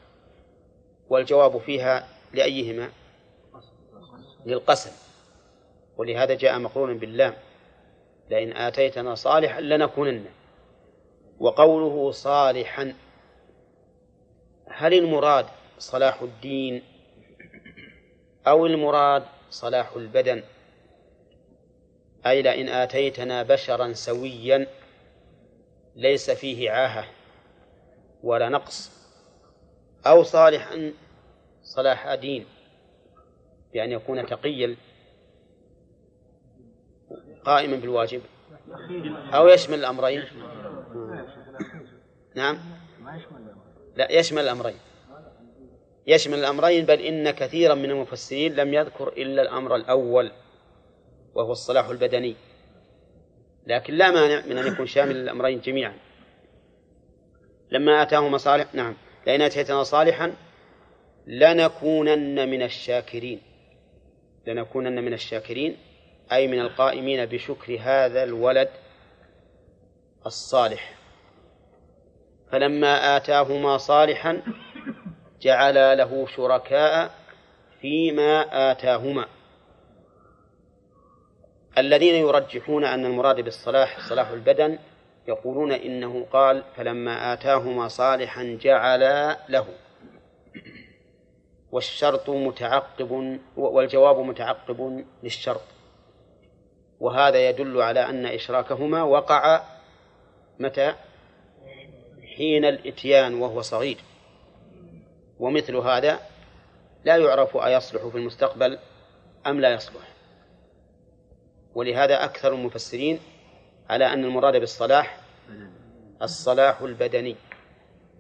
Speaker 1: والجواب فيها لأيهما؟ للقسم. ولهذا جاء مقرونا باللام لئن آتيتنا صالحا لنكونن. وقوله صالحا هل المراد صلاح الدين أو المراد صلاح البدن؟ أي لئن آتيتنا بشرا سويا ليس فيه عاهة ولا نقص أو صالحا صلاح دين بأن يكون تقيا قائما بالواجب. أو يشمل الأمرين. نعم. لا يشمل الأمرين. يشمل الأمرين بل إن كثيرا من المفسرين لم يذكر إلا الأمر الأول وهو الصلاح البدني. لكن لا مانع من أن يكون شامل الأمرين جميعا. لما آتاهما صالح نعم. لئن أتيتنا صالحا لنكونن من الشاكرين. لنكونن من الشاكرين. أي من القائمين بشكر هذا الولد الصالح. فلما آتاهما صالحا جعلا له شركاء فيما آتاهما. الذين يرجحون أن المراد بالصلاح صلاح البدن يقولون إنه قال فلما آتاهما صالحا جعلا له. والشرط متعقب والجواب متعقب للشرط. وهذا يدل على أن إشراكهما وقع متى؟ حين الإتيان وهو صغير. ومثل هذا لا يعرف أيصلح في المستقبل أم لا يصلح. ولهذا أكثر المفسرين على أن المراد بالصلاح الصلاح البدني.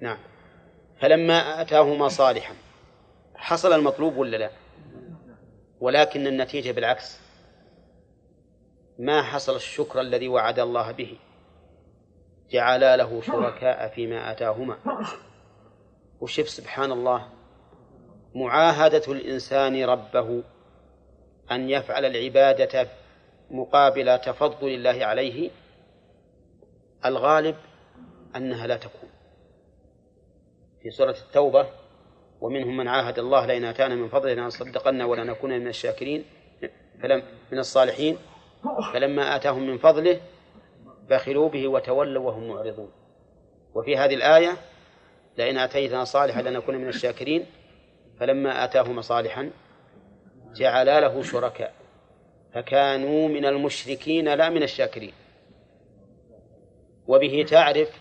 Speaker 1: نعم. فلما أتاهما صالحا حصل المطلوب ولا لا؟ ولكن النتيجة بالعكس. ما حصل الشكر الذي وعد الله به. جعلا له شركاء فيما آتاهما. وشف سبحان الله معاهدة الإنسان ربه أن يفعل العبادة مقابل تفضل الله عليه. الغالب أنها لا تكون. في سورة التوبة ومنهم من عاهد الله لئن آتانا من فضله لنصدقن ولنكون من الشاكرين فلم من الصالحين. فلما آتاهم من فضله بخلوا به وتولوا وهم معرضون. وفي هذه الآية لئن آتيتنا صالحا لنكون من الشاكرين. فلما آتاهما صالحا جعلا له شركاء فكانوا من المشركين لا من الشاكرين. وبه تعرف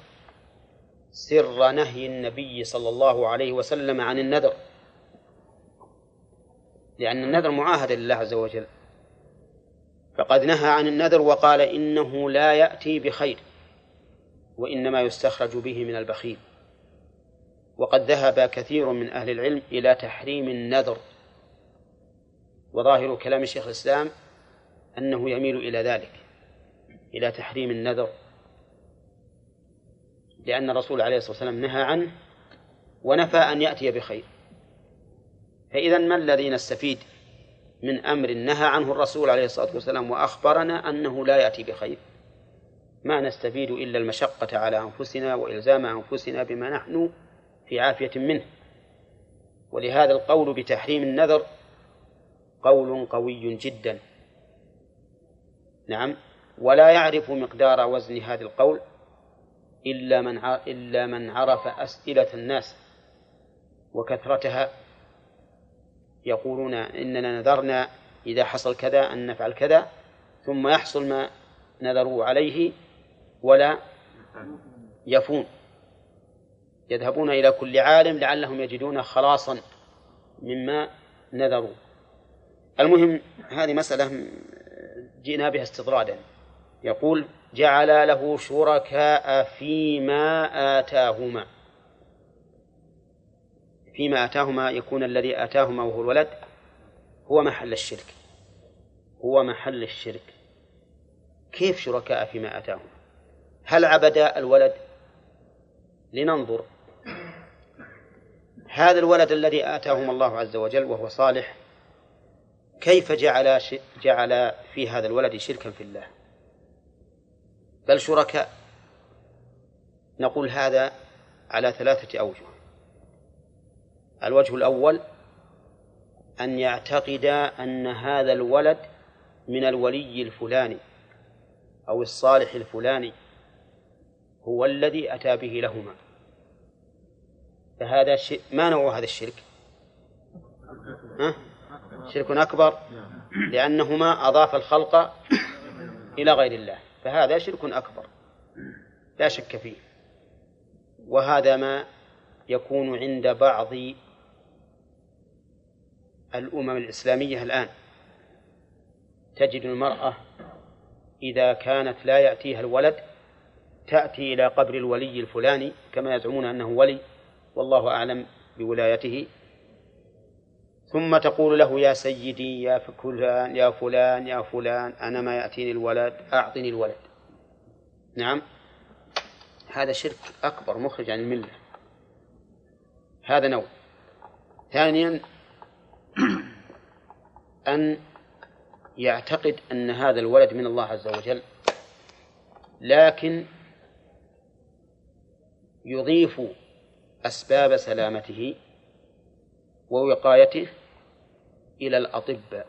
Speaker 1: سر نهي النبي صلى الله عليه وسلم عن النذر لأن النذر معاهدة لله عز وجل. فقد نهى عن النذر وقال إنه لا يأتي بخير وإنما يستخرج به من البخيل. وقد ذهب كثير من أهل العلم إلى تحريم النذر. وظاهر كلام شيخ الإسلام أنه يميل إلى ذلك إلى تحريم النذر. لأن الرسول عليه الصلاة والسلام نهى عنه ونفى أن يأتي بخير. فإذا ما الذي نستفيد؟ من أمر نهى عنه الرسول عليه الصلاة والسلام وأخبرنا أنه لا يأتي بخير. ما نستفيد إلا المشقة على أنفسنا وإلزام أنفسنا بما نحن في عافية منه. ولهذا القول بتحريم النذر قول قوي جدا. نعم ولا يعرف مقدار وزن هذا القول إلا من إلا من عرف أسئلة الناس وكثرتها يقولون إننا نذرنا إذا حصل كذا أن نفعل كذا ثم يحصل ما نذروا عليه ولا يفون. يذهبون إلى كل عالم لعلهم يجدون خلاصا مما نذروا. المهم هذه مسألة جئنا بها استطرادا. يقول جعل له شركاء فيما آتاهما. فيما آتاهما يكون الذي آتاهما وهو الولد هو محل الشرك. هو محل الشرك. كيف شركاء فيما آتاهما؟ هل عبدا الولد؟ لننظر. هذا الولد الذي آتاهما الله عز وجل وهو صالح كيف جعل جعل في هذا الولد شركا في الله؟ بل شركاء. نقول هذا على ثلاثة أوجه. الوجه الأول أن يعتقد أن هذا الولد من الولي الفلاني أو الصالح الفلاني هو الذي أتى به لهما فهذا ما نوع هذا الشرك؟ ها؟ شرك أكبر لأنهما أضاف الخلق إلى غير الله فهذا شرك أكبر لا شك فيه وهذا ما يكون عند بعض الأمم الإسلامية الآن. تجد المرأة إذا كانت لا يأتيها الولد تأتي إلى قبر الولي الفلاني كما يزعمون أنه ولي والله أعلم بولايته. ثم تقول له يا سيدي يا فلان يا فلان يا فلان أنا ما يأتيني الولد أعطني الولد. نعم. هذا شرك أكبر مخرج عن الملة. هذا نوع. ثانيا أن يعتقد أن هذا الولد من الله عز وجل لكن يضيف أسباب سلامته ووقايته إلى الأطباء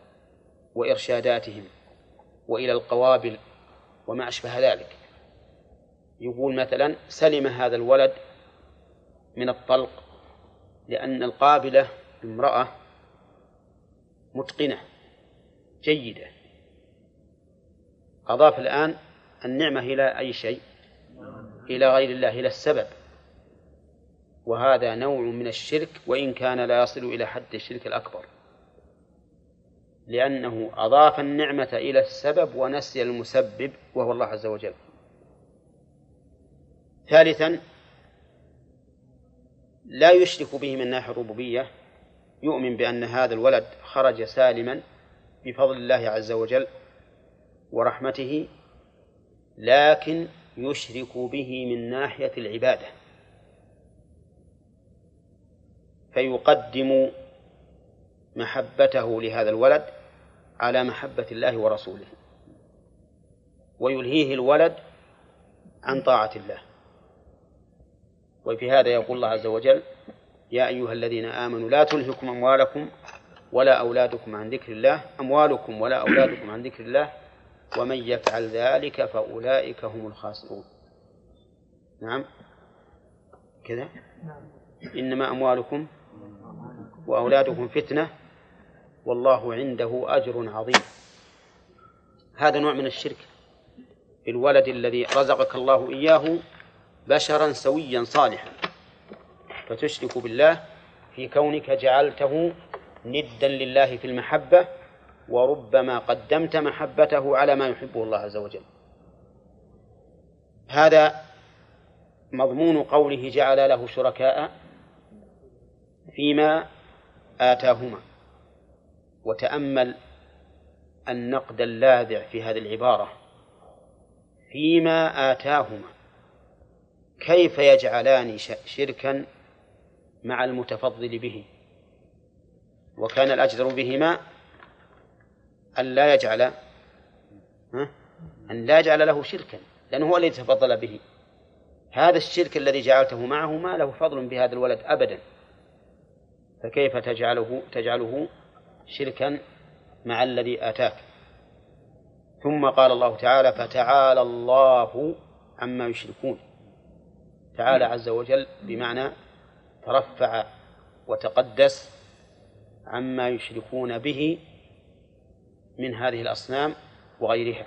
Speaker 1: وإرشاداتهم وإلى القوابل وما أشبه ذلك. يقول مثلا سلم هذا الولد من الطلق لأن القابلة امرأة متقنة جيدة. أضاف الآن النعمة إلى أي شيء؟ إلى غير الله إلى السبب. وهذا نوع من الشرك وإن كان لا يصل إلى حد الشرك الأكبر. لأنه أضاف النعمة إلى السبب ونسي المسبب وهو الله عز وجل. ثالثا لا يشرك به من ناحية الربوبية يؤمن بأن هذا الولد خرج سالما بفضل الله عز وجل ورحمته لكن يشرك به من ناحية العبادة. فيقدم محبته لهذا الولد على محبة الله ورسوله ويلهيه الولد عن طاعة الله. وفي هذا يقول الله عز وجل يا أيها الذين آمنوا لا تلهكم أموالكم ولا أولادكم عن ذكر الله أموالكم ولا أولادكم عن ذكر الله ومن يفعل ذلك فأولئك هم الخاسرون. نعم؟ كذا؟ إنما أموالكم وأولادكم فتنة والله عنده أجر عظيم. هذا نوع من الشرك. الولد الذي رزقك الله إياه بشرا سويا صالحا. فتشرك بالله في كونك جعلته ندا لله في المحبة وربما قدمت محبته على ما يحبه الله عز وجل. هذا مضمون قوله جعل له شركاء فيما آتاهما. وتأمل النقد اللاذع في هذه العبارة فيما آتاهما. كيف يجعلان شركا مع المتفضل به. وكان الأجدر بهما أن لا يجعل أن لا يجعل له شركا لأنه هو الذي تفضل به. هذا الشرك الذي جعلته معه ما له فضل بهذا الولد أبدا. فكيف تجعله تجعله شركا مع الذي آتاك؟ ثم قال الله تعالى فتعالى الله عما يشركون تعالى عز وجل بمعنى ترفع وتقدس عما يشركون به من هذه الأصنام وغيرها.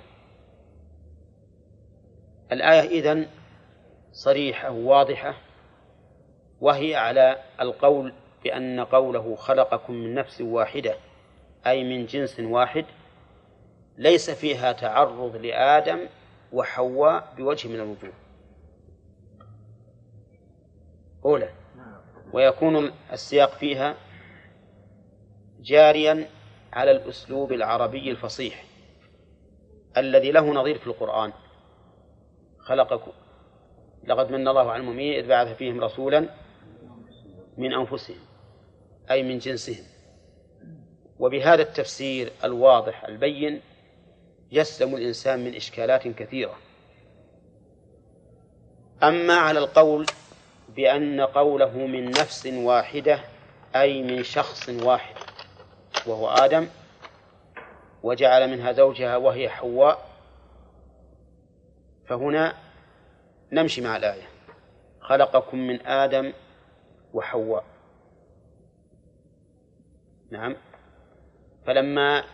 Speaker 1: الآية إذن صريحة واضحة وهي على القول بأن قوله خلقكم من نفس واحدة أي من جنس واحد ليس فيها تعرض لآدم وحواء بوجه من الوجوه. أولى ويكون السياق فيها جاريا على الأسلوب العربي الفصيح الذي له نظير في القرآن. خلقكم. لقد من الله على المؤمنين إذ بعث فيهم رسولا من أنفسهم أي من جنسهم. وبهذا التفسير الواضح البين يسلم الإنسان من إشكالات كثيرة. أما على القول بأن قوله من نفس واحدة أي من شخص واحد وهو آدم وجعل منها زوجها وهي حواء فهنا نمشي مع الآية. خلقكم من آدم وحواء. نعم. فلما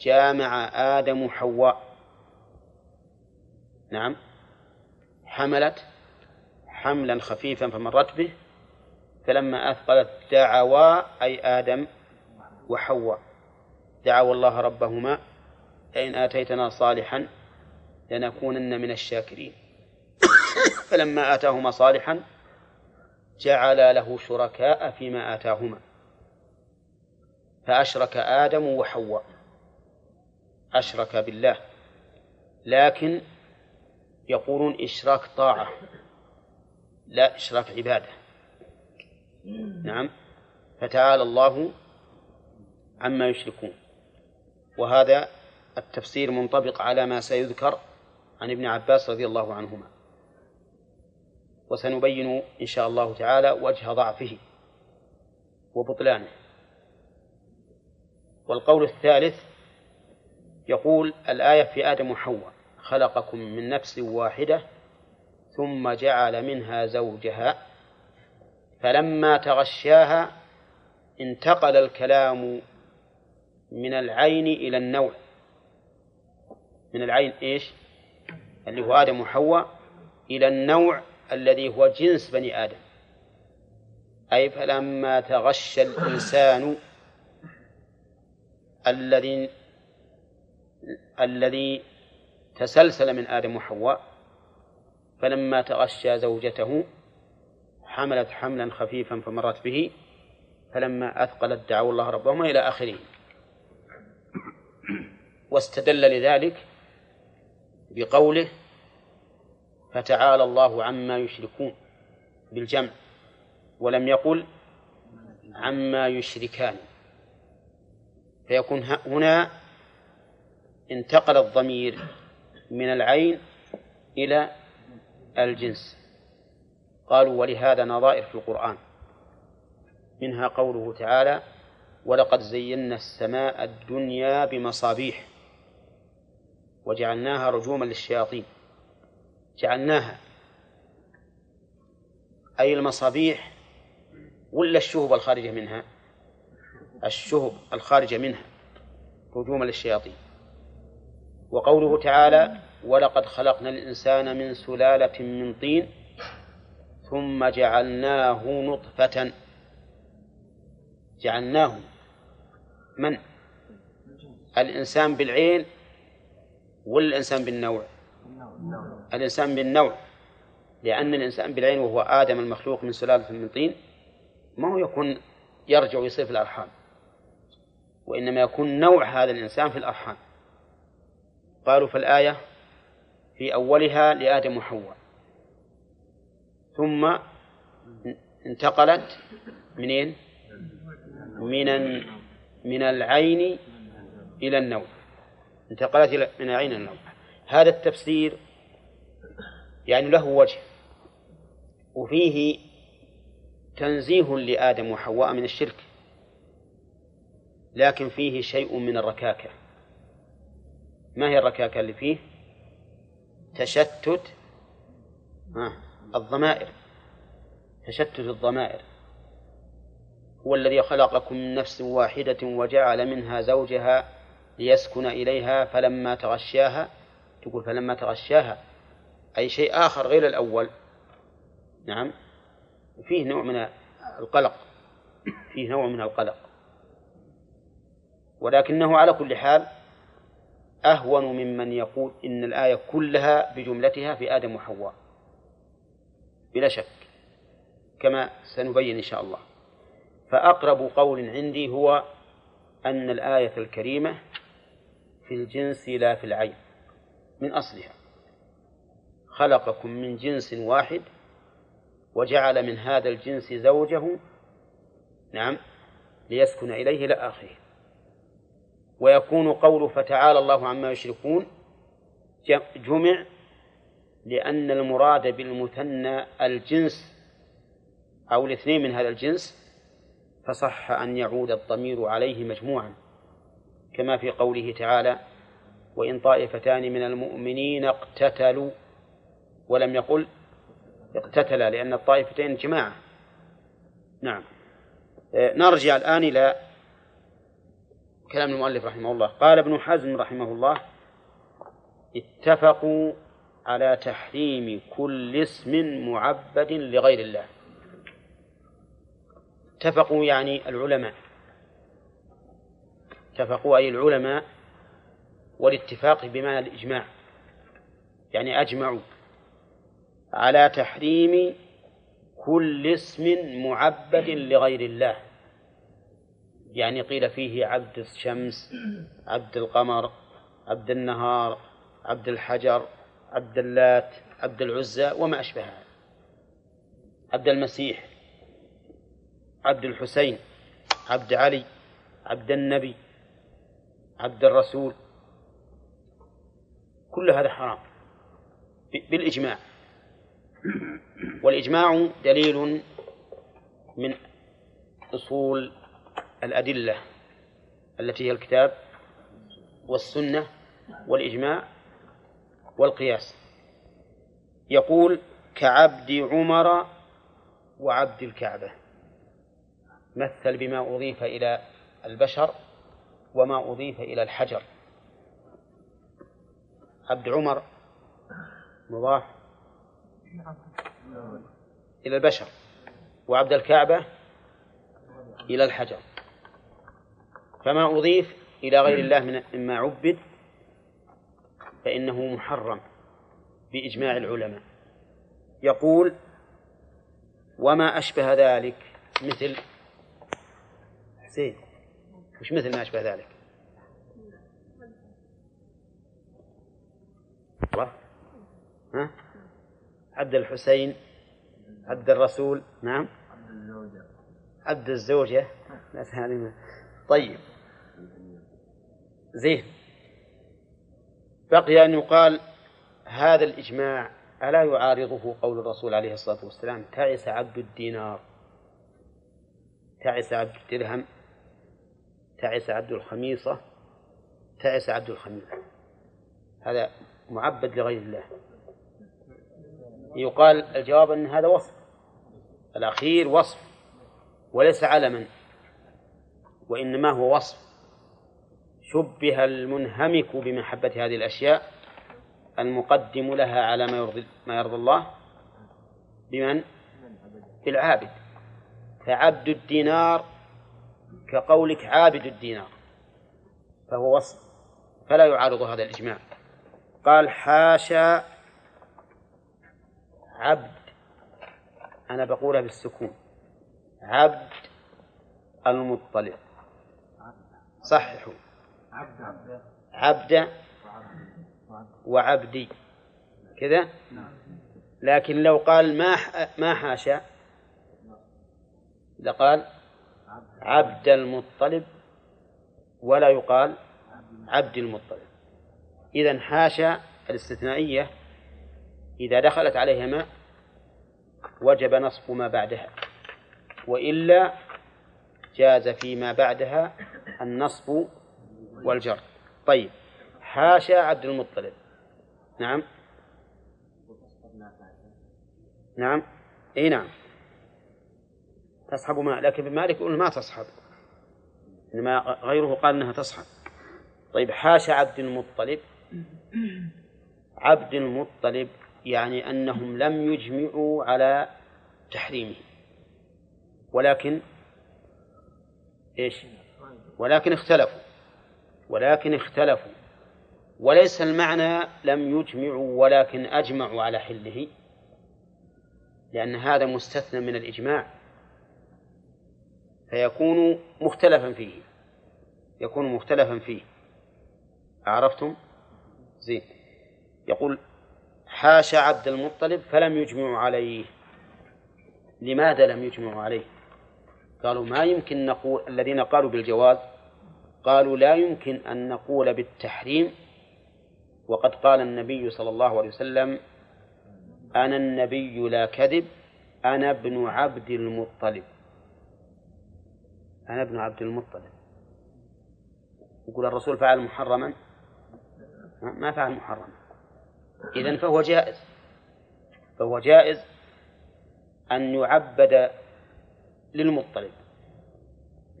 Speaker 1: جامع آدم حواء نعم حملت حملا خفيفا فمرت به فلما أثقلت دعوا أي آدم وحواء دعوا الله ربهما لئن آتيتنا صالحا لنكونن من الشاكرين. [coughs] فلما آتاهما صالحا جعل له شركاء فيما آتاهما. فأشرك آدم وحواء. أشرك بالله. لكن يقولون إشراك طاعة. لا إشراك عبادة. نعم. فتعالى الله عما يشركون. وهذا التفسير منطبق على ما سيذكر عن ابن عباس رضي الله عنهما. وسنبين إن شاء الله تعالى وجه ضعفه وبطلانه. والقول الثالث يقول الآية في آدم وحواء خلقكم من نفس واحدة ثم جعل منها زوجها فلما تغشاها انتقل الكلام من العين إلى النوع. من العين إيش؟ اللي هو آدم وحواء إلى النوع الذي هو جنس بني آدم. أي فلما تغشى الإنسان الذي الذي تسلسل من آدم وحواء فلما تغشى زوجته حملت حملا خفيفا فمرت به فلما أثقلت دعوا الله ربهما إلى آخره واستدل لذلك بقوله فتعالى الله عما يشركون بالجمع ولم يقل عما يشركان فيكون هنا انتقل الضمير من العين إلى الجنس. قالوا ولهذا نظائر في القرآن. منها قوله تعالى ولقد زينا السماء الدنيا بمصابيح وجعلناها رجوما للشياطين. جعلناها. أي المصابيح ولا الشهب الخارجة منها؟ الشهب الخارجة منها رجوما للشياطين. وقوله تعالى ولقد خلقنا الإنسان من سلالة من طين ثم جعلناه نطفة. جعلناه من؟ الإنسان بالعين ولا الإنسان بالنوع؟ الإنسان بالنوع لأن الإنسان بالعين وهو آدم المخلوق من سلالة من طين ما هو يكون يرجع ويصير في الأرحام وإنما يكون نوع هذا الإنسان في الأرحام. قالوا فالآية في أولها لآدم وحواء. ثم انتقلت منين؟ من من العين إلى النوع انتقلت من العين إلى النوع هذا التفسير يعني له وجه. وفيه تنزيه لآدم وحواء من الشرك. لكن فيه شيء من الركاكة. ما هي الركاكة اللي فيه؟ تشتت الضمائر. تشتت الضمائر. هو الذي خلقكم من نفس واحدة وجعل منها زوجها ليسكن إليها فلما تغشاها تقول فلما تغشاها. أي شيء آخر غير الأول. نعم. فيه نوع من القلق. فيه نوع من القلق. ولكنه على كل حال أهون ممن يقول إن الآية كلها بجملتها في آدم وحواء. بلا شك. كما سنبين إن شاء الله. فأقرب قول عندي هو أن الآية الكريمة في الجنس لا في العين. من أصلها. خلقكم من جنس واحد وجعل من هذا الجنس زوجه. نعم. ليسكن إليه إلى آخره. ويكون قول فتعالى الله عما يشركون جمع لأن المراد بالمثنى الجنس أو الاثنين من هذا الجنس فصح أن يعود الضمير عليه مجموعا كما في قوله تعالى وإن طائفتان من المؤمنين اقتتلوا ولم يقل اقتتلا لأن الطائفتين جماعة. نعم. آه، نرجع الآن إلى كلام المؤلف رحمه الله. قال ابن حزم رحمه الله اتفقوا على تحريم كل اسم معبد لغير الله. اتفقوا يعني العلماء. اتفقوا أي العلماء والاتفاق بمعنى الإجماع. يعني أجمعوا على تحريم كل اسم معبد لغير الله. يعني قيل فيه عبد الشمس عبد القمر عبد النهار عبد الحجر عبد اللات عبد العزى وما أشبهها عبد المسيح عبد الحسين عبد علي عبد النبي عبد الرسول. كل هذا حرام. بالإجماع. والإجماع دليل من أصول الأدلة التي هي الكتاب والسنة والإجماع والقياس. يقول كعبد عمر وعبد الكعبة. مثل بما أضيف إلى البشر وما أضيف إلى الحجر. عبد عمر مضاف إلى البشر وعبد الكعبة إلى الحجر. فما أضيف إلى غير الله مما عبد فإنه محرم بإجماع العلماء. يقول وما أشبه ذلك مثل حسين وش مثل ما أشبه ذلك. الله. ها؟ عبد الحسين عبد الرسول نعم. عبد الزوجة. عبد الزوجة. طيب. زين بقي أن يقال هذا الإجماع ألا يعارضه قول الرسول عليه الصلاة والسلام؟ تعس عبد الدينار. تعس عبد الدرهم. تعس عبد الخميصة. تعس عبد الخميصة هذا معبد لغير الله. يقال الجواب أن هذا وصف. الأخير وصف. وليس علما. وإنما هو وصف. شبه المنهمك بمحبة هذه الأشياء المقدم لها على ما يرضي ما يرضي الله. بمن؟ بالعابد فعبد الدينار كقولك عابد الدينار. فهو وصف. فلا يعارض هذا الإجماع. قال حاشا عبد. أنا بقولها بالسكون. عبد المطلع. صححوا عبد وعبدي. كذا؟ لكن لو قال ما ما حاشا؟ لقال عبد المطلب ولا يقال عبد المطلب. إذا حاشا الاستثنائية إذا دخلت عليها ما وجب نصب ما بعدها. وإلا جاز فيما بعدها النصب والجر. طيب. حاشا عبد المطلب. نعم. نعم. إي نعم. تصحب ماء لكن ابن مالك يقول ما تصحب. إنما غيره قال أنها تصحب. طيب حاشا عبد المطلب. عبد المطلب يعني أنهم لم يجمعوا على تحريمه. ولكن إيش؟ ولكن اختلفوا. ولكن اختلفوا. وليس المعنى لم يجمعوا ولكن أجمعوا على حله لأن هذا مستثنى من الإجماع. فيكون مختلفا فيه يكون مختلفا فيه. عرفتم؟ زين. يقول حاشا عبد المطلب فلم يجمعوا عليه. لماذا لم يجمعوا عليه؟ قالوا ما يمكن نقول الذين قالوا بالجواز قالوا لا يمكن أن نقول بالتحريم. وقد قال النبي صلى الله عليه وسلم أنا النبي لا كذب أنا ابن عبد المطلب. أنا ابن عبد المطلب. يقول الرسول فعل محرما؟ ما فعل محرما. إذا فهو جائز. فهو جائز أن يعبد للمطلب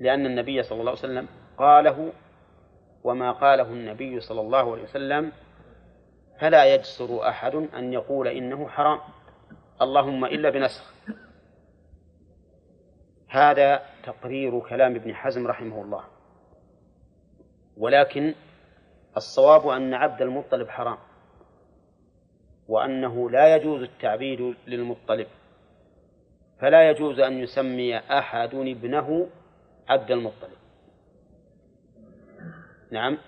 Speaker 1: لأن النبي صلى الله عليه وسلم قاله وما قاله النبي صلى الله عليه وسلم فلا يجسر أحد أن يقول إنه حرام. اللهم إلا بنسخ. هذا تقرير كلام ابن حزم رحمه الله. ولكن الصواب أن عبد المطلب حرام وأنه لا يجوز التعبيد للمطلب. فلا يجوز أن يسمي أحد ابنه عبد المطلب. نعم.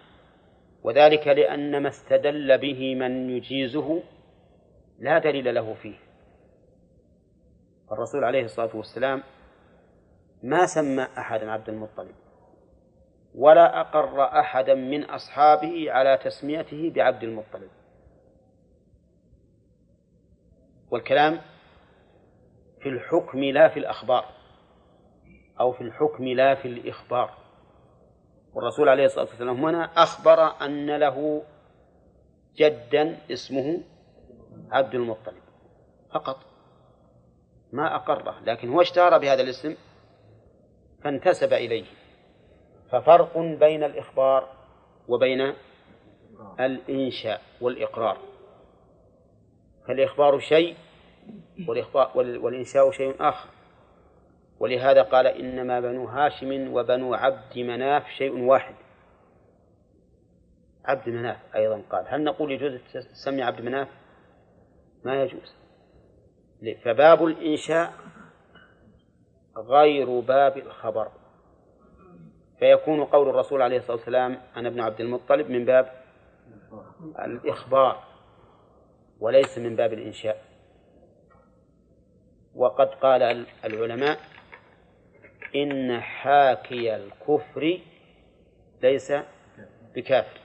Speaker 1: وذلك لأن ما استدل به من يجيزه لا دليل له فيه. الرسول عليه الصلاة والسلام ما سمى أحدا عبد المطلب ولا أقر أحدا من أصحابه على تسميته بعبد المطلب. والكلام في الحكم لا في الأخبار أو في الحكم لا في الإخبار. والرسول عليه الصلاة والسلام هنا أخبر أن له جدا اسمه عبد المطلب. فقط. ما أقره لكن هو اشتهر بهذا الاسم فانتسب إليه. ففرق بين الإخبار وبين الإنشاء والإقرار. فالإخبار شيء والإنشاء شيء آخر. ولهذا قال إنما بنو هاشم وبنو عبد مناف شيء واحد. عبد مناف أيضا قال. هل نقول يجوز تسمي عبد مناف؟ ما يجوز. فباب الإنشاء غير باب الخبر. فيكون قول الرسول عليه الصلاة والسلام أنا ابن عبد المطلب من باب الإخبار وليس من باب الإنشاء. وقد قال العلماء إن حاكي الكفر ليس بكافر.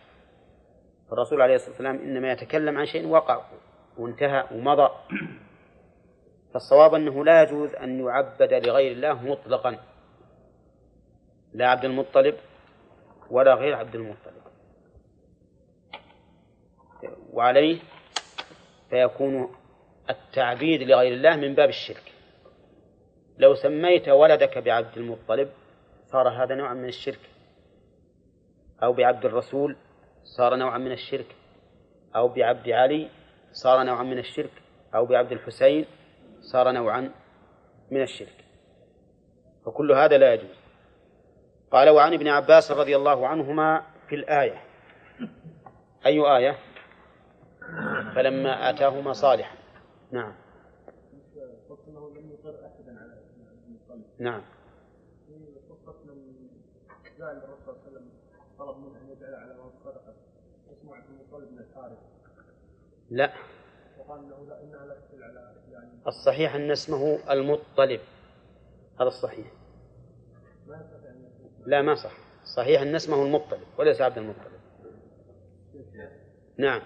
Speaker 1: الرسول عليه الصلاة والسلام إنما يتكلم عن شيء وقع وانتهى ومضى. فالصواب أنه لا يجوز أن يعبد لغير الله مطلقا. لا عبد المطلب ولا غير عبد المطلب. وعليه فيكون التعبيد لغير الله من باب الشرك. لو سميت ولدك بعبد المطلب صار هذا نوعا من الشرك. أو بعبد الرسول صار نوعا من الشرك. أو بعبد علي صار نوعا من الشرك. أو بعبد الحسين صار نوعا من الشرك. فكل هذا لا يجوز. قال وعن ابن عباس رضي الله عنهما في الآية. أي آية؟ فلما آتاهما صالحا. نعم. نعم.
Speaker 2: جاء الرسول صلى الله عليه وسلم طلب منه أن يجعل على صدقه اسمه عبد المطلب بن الحارث.
Speaker 1: لا.
Speaker 2: وقال إنه لا إنها لا تدل على يعني
Speaker 1: الصحيح أن اسمه المطلب. هذا الصحيح.
Speaker 2: ما يصح ان يكون
Speaker 1: لا ما صح. صحيح أن اسمه المطلب وليس عبد المطلب. نعم.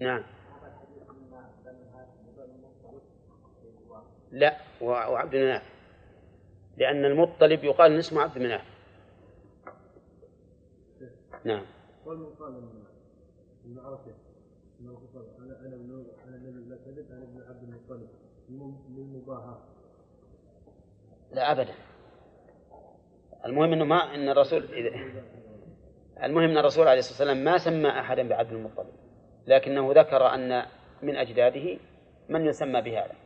Speaker 1: نعم
Speaker 2: هذا الحديث مما بني هاشم وبني المطلب
Speaker 1: لا وعبد مناف لأن المطلب يقال إن اسمه عبد مناف نعم.
Speaker 2: قال من قال من من انه قال أنا أنا ابن أنا الذي لا كذب أنا ابن عبد المطلب. للمباهاة.
Speaker 1: لا أبدا. المهم أنه ما أن الرسول إذا المهم أن الرسول عليه الصلاة والسلام ما سمى أحدا بعبد المطلب. لكنه ذكر أن من أجداده من يسمى بهذا.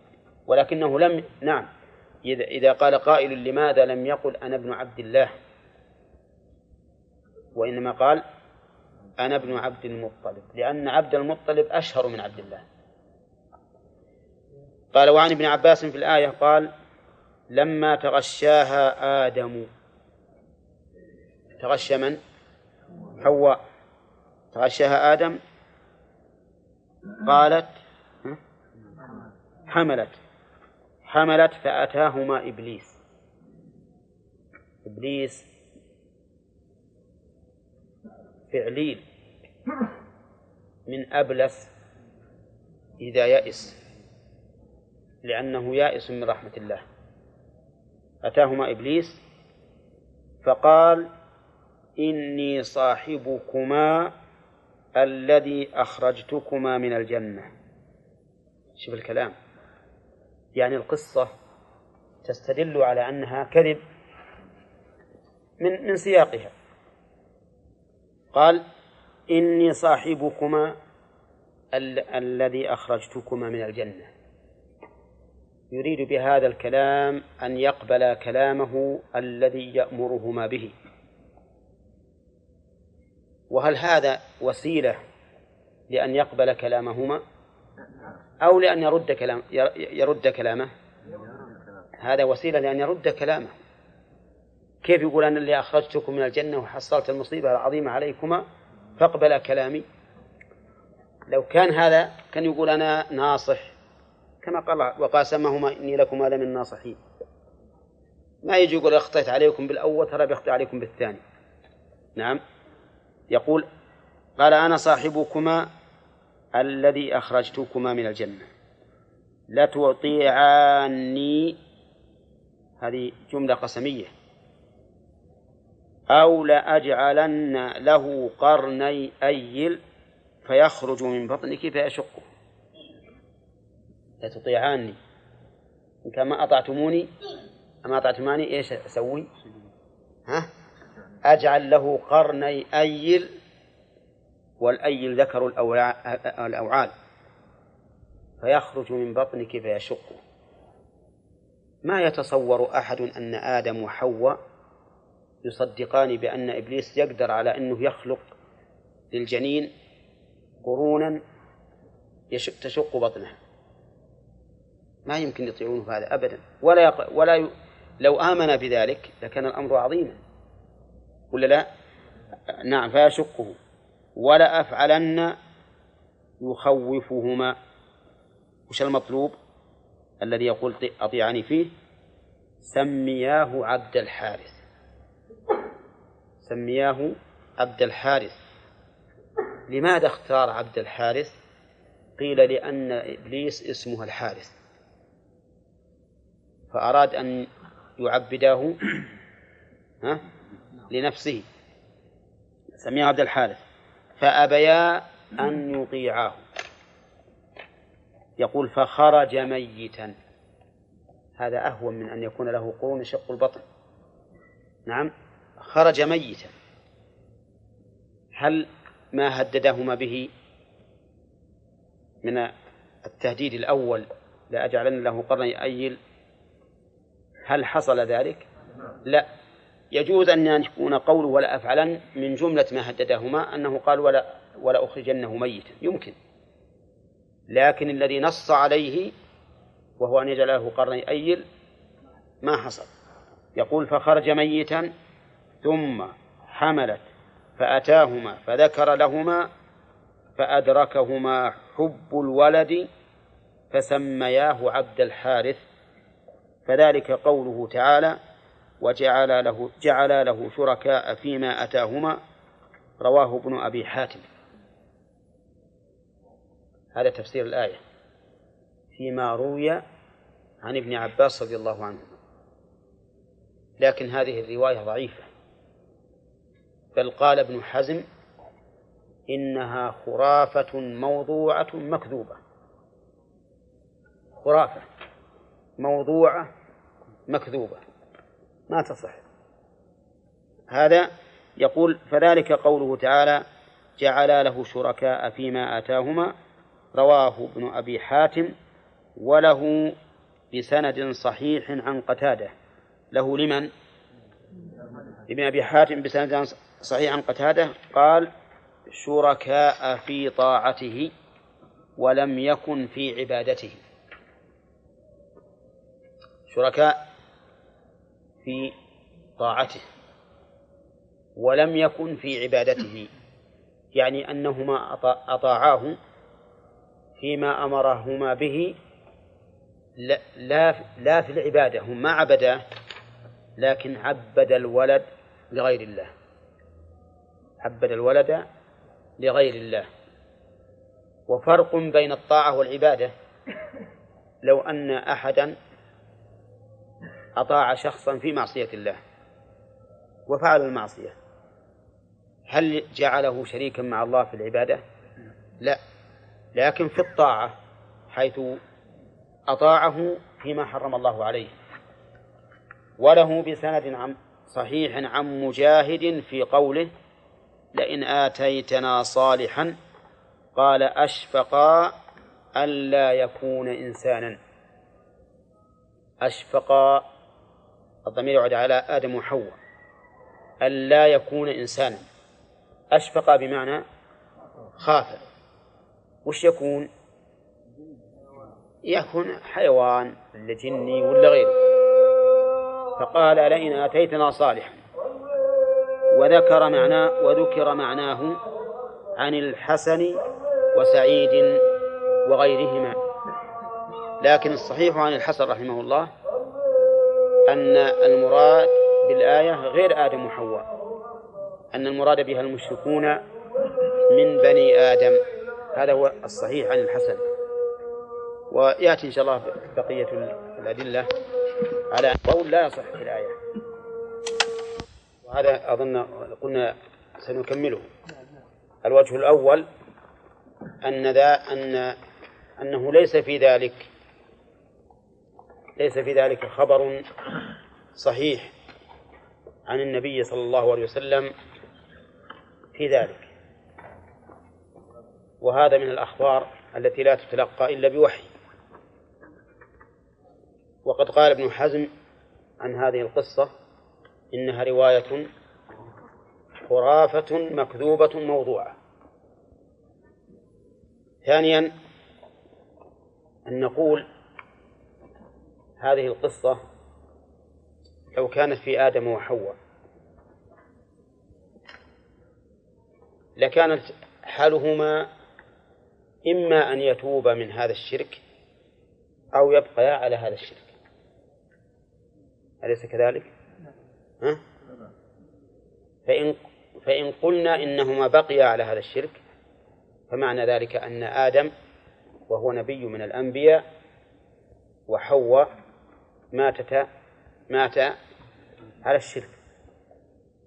Speaker 1: ولكنه لم نعم. إذا قال قائل لماذا لم يقل أنا ابن عبد الله؟ وإنما قال أنا ابن عبد المطلب لأن عبد المطلب أشهر من عبد الله. قال وعن ابن عباس في الآية قال لما تغشاها آدم. تغشى من؟ حواء. تغشاها آدم؟ قالت؟ حملت. حملت فأتاهما إبليس. إبليس فعليل من أبلس إذا يئس لأنه يائس من رحمة الله. أتاهما إبليس فقال إني صاحبكما الذي أخرجتكما من الجنة. شوف الكلام. يعني القصة تستدل على أنها كذب من من سياقها. قال إني صاحبكما ال- الذي أخرجتكما من الجنة. يريد بهذا الكلام أن يقبل كلامه الذي يأمرهما به. وهل هذا وسيلة لأن يقبل كلامهما؟ أو لأن يرد كلام يرد كلامه. هذا وسيلة لأن يرد كلامه. كيف يقول أنا اللي أخرجتكم من الجنة وحصلت المصيبة العظيمة عليكما فاقبل كلامي؟ لو كان هذا كان يقول أنا ناصح. كما قال وقاسمهما إني لكما لمن الناصحين. ما يجي يقول أخطيت عليكم بالأول ترى بيخطئ عليكم بالثاني. نعم. يقول قال أنا صاحبكما الذي أخرجتكما من الجنة. لتطيعاني. هذه جملة قسمية. أو لأجعلن له قرني أيل فيخرج من بطنك فيشقه لتطيعاني. إن كان ما أطعتموني أما أطعتماني إيش أسوي؟ ها؟ أجعل له قرني أيل والأيل ذكر الأوعال فيخرج من بطنك فيشقه ما يتصور أحد أن آدم وحواء يصدقان بأن إبليس يقدر على أنه يخلق للجنين قرونا تشق بطنه؟ ما يمكن يطيعونه هذا أبدا. ولا يق... ولا ي... لو آمن بذلك لكان الأمر عظيما. ولا لا؟ نعم فيشقه. ولا أفعلن يخوفهما. وش المطلوب الذي يقول طي- أطيعني فيه؟ سمياه عبد الحارث. سمياه عبد الحارث. لماذا اختار عبد الحارث؟ قيل لأن إبليس اسمه الحارث. فأراد أن يعبداه ها لنفسه. سميه عبد الحارث. فأبيا أن يطيعاه. يقول فخرج ميتا. هذا أهون من أن يكون له قرون يشق البطن. نعم خرج ميتا. هل ما هددهما به من التهديد الأول لأجعلن له قرني أيل هل حصل ذلك؟ لا. يجوز أن يكون قوله ولا أفعلن من جملة ما هددهما أنه قال ولا ولا أخرجنه ميتا. يمكن. لكن الذي نص عليه وهو أن يجعل له قرني أيل ما حصل. يقول فخرج ميتا ثم حملت فأتاهما فذكر لهما فأدركهما حب الولد فسمياه عبد الحارث. فذلك قوله تعالى وجعل له جعل له شركاء فيما أتاهما رواه ابن أبي حاتم. هذا تفسير الآية. فيما روي عن ابن عباس رضي الله عنه. لكن هذه الرواية ضعيفة. بل قال ابن حزم إنها خرافة موضوعة مكذوبة. خرافة موضوعة مكذوبة. ما تصح. هذا يقول فذلك قوله تعالى جعل له شركاء فيما آتاهما رواه ابن أبي حاتم وله بسند صحيح عن قتادة. له لمن؟ ابن أبي حاتم بسند صحيح عن قتادة. قال شركاء في طاعته ولم يكن في عبادته. شركاء في طاعته ولم يكن في عبادته يعني أنهما أطاعاه فيما أمرهما به لا, لا, في العبادة هم ما عبدا لكن عبد الولد لغير الله. عبد الولد لغير الله. وفرق بين الطاعة والعبادة لو أن أحدا أطاع شخصا في معصية الله وفعل المعصية. هل جعله شريكا مع الله في العبادة؟ لا. لكن في الطاعة حيث أطاعه فيما حرم الله عليه. وله بسند عن صحيح عن مجاهد في قوله لئن آتيتنا صالحا قال أشفقا ألا يكون إنسانا. أشفقا الضمير يعود على آدم وحواء. ألا يكون إنسانا. أشفق بمعنى خاف وش يكون؟ يكون حيوان ولا جني ولا غيره. فقال لئن آتيتنا صالحا. وذكر معناه وذكر معناه عن الحسن وسعيد وغيرهما. لكن الصحيح عن الحسن رحمه الله أن المراد بالآية غير آدم وحواء أن المراد بها المشركون من بني آدم. هذا هو الصحيح عن الحسن. ويأتي إن شاء الله بقية الأدلة على قول لا يصح في الآية. وهذا أظن قلنا سنكمله. الوجه الأول أن ذا أن أنه ليس في ذلك. ليس في ذلك خبر صحيح عن النبي صلى الله عليه وسلم في ذلك. وهذا من الأخبار التي لا تتلقى إلا بوحي. وقد قال ابن حزم عن هذه القصة إنها رواية خرافة مكذوبة موضوعة. ثانيا أن نقول هذه القصة لو كانت في آدم وحواء لكانت حالهما إما أن يتوب من هذا الشرك أو يبقيا على هذا الشرك أليس كذلك؟ ها؟ فإن فإن قلنا إنهما بقيا على هذا الشرك فمعنى ذلك أن آدم وهو نبي من الأنبياء وحواء ماتتا مات على الشرك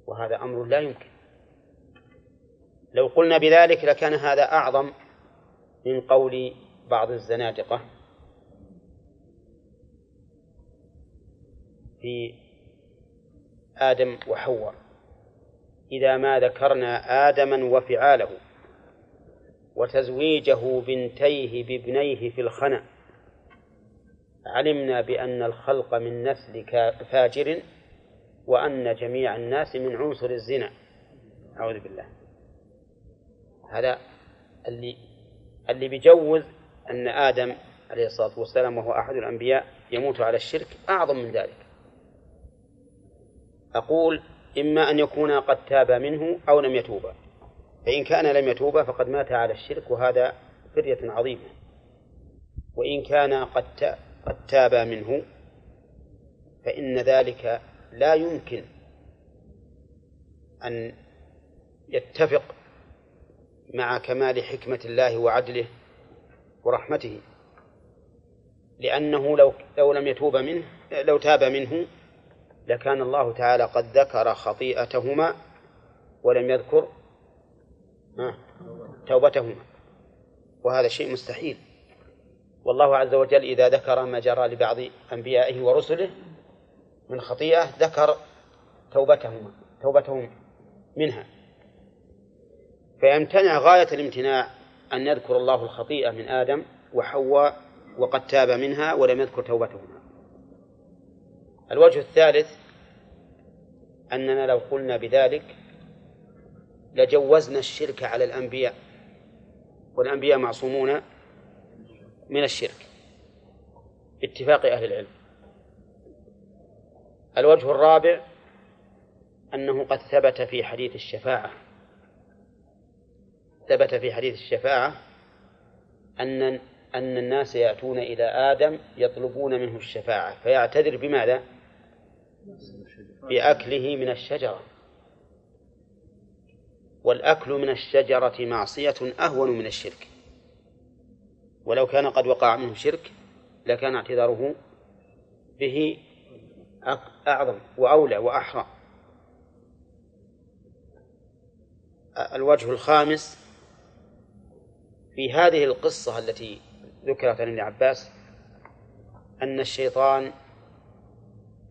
Speaker 1: وهذا أمر لا يمكن. لو قلنا بذلك لكان هذا أعظم من قول بعض الزنادقة في آدم وحواء إذا ما ذكرنا آدما وفعاله وتزويجه بنتيه بابنيه في الخنا علمنا بأن الخلق من نسل فاجر وأن جميع الناس من عنصر الزنا. أعوذ بالله. هذا اللي اللي بيجوز أن آدم عليه الصلاة والسلام وهو أحد الأنبياء يموت على الشرك أعظم من ذلك. أقول إما أن يكون قد تاب منه أو لم يتوبا فإن كان لم يتوبا فقد مات على الشرك وهذا فرية عظيمة. وإن كان قد قد تاب منه فإن ذلك لا يمكن أن يتفق مع كمال حكمة الله وعدله ورحمته. لأنه لو لو لم يتوب منه لو تاب منه لكان الله تعالى قد ذكر خطيئتهما ولم يذكر توبتهما. وهذا شيء مستحيل. والله عز وجل إذا ذكر ما جرى لبعض أنبيائه ورسله من خطيئة ذكر توبتهما توبتهم منها. فيمتنع غاية الامتناع أن يذكر الله الخطيئة من آدم وحواء وقد تاب منها ولم يذكر توبتهما. الوجه الثالث أننا لو قلنا بذلك لجوزنا الشرك على الأنبياء والأنبياء معصومون من الشرك باتفاق أهل العلم. الوجه الرابع أنه قد ثبت في حديث الشفاعة. ثبت في حديث الشفاعة أن أن الناس يأتون إلى آدم يطلبون منه الشفاعة فيعتذر بماذا؟ بأكله من الشجرة. والأكل من الشجرة معصية أهون من الشرك. ولو كان قد وقع منه شرك لكان اعتذاره به أعظم وأولى وأحرى. الوجه الخامس في هذه القصة التي ذكرت عن ابن عباس أن الشيطان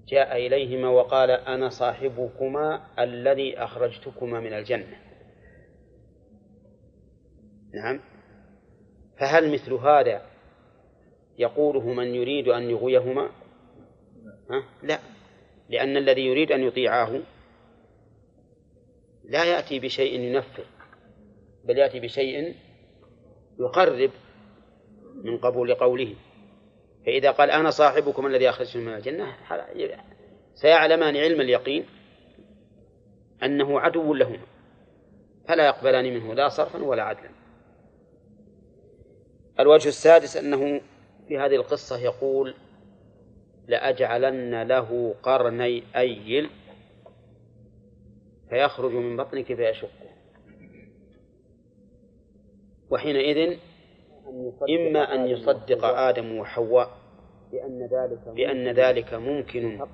Speaker 1: جاء إليهما وقال أنا صاحبكما الذي أخرجتكما من الجنة. نعم. فهل مثل هذا يقوله من يريد أن يغويهما؟ ها؟ لا. لأن الذي يريد أن يطيعه لا يأتي بشيء ينفر بل يأتي بشيء يقرب من قبول قوله. فإذا قال أنا صاحبكم الذي أخرجتم من الجنة سيعلمان علم اليقين أنه عدو لهما فلا يقبلان منه لا صرفا ولا عدلا. الوجه السادس أنه في هذه القصة يقول لأجعلن له قرني أيل فيخرج من بطنك فيشقه وحينئذ إما أن يصدق آدم وحواء
Speaker 5: بأن ذلك
Speaker 1: بأن ذلك ممكن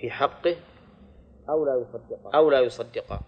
Speaker 1: في حقه
Speaker 5: أو لا يصدقه.
Speaker 1: أو لا يصدقا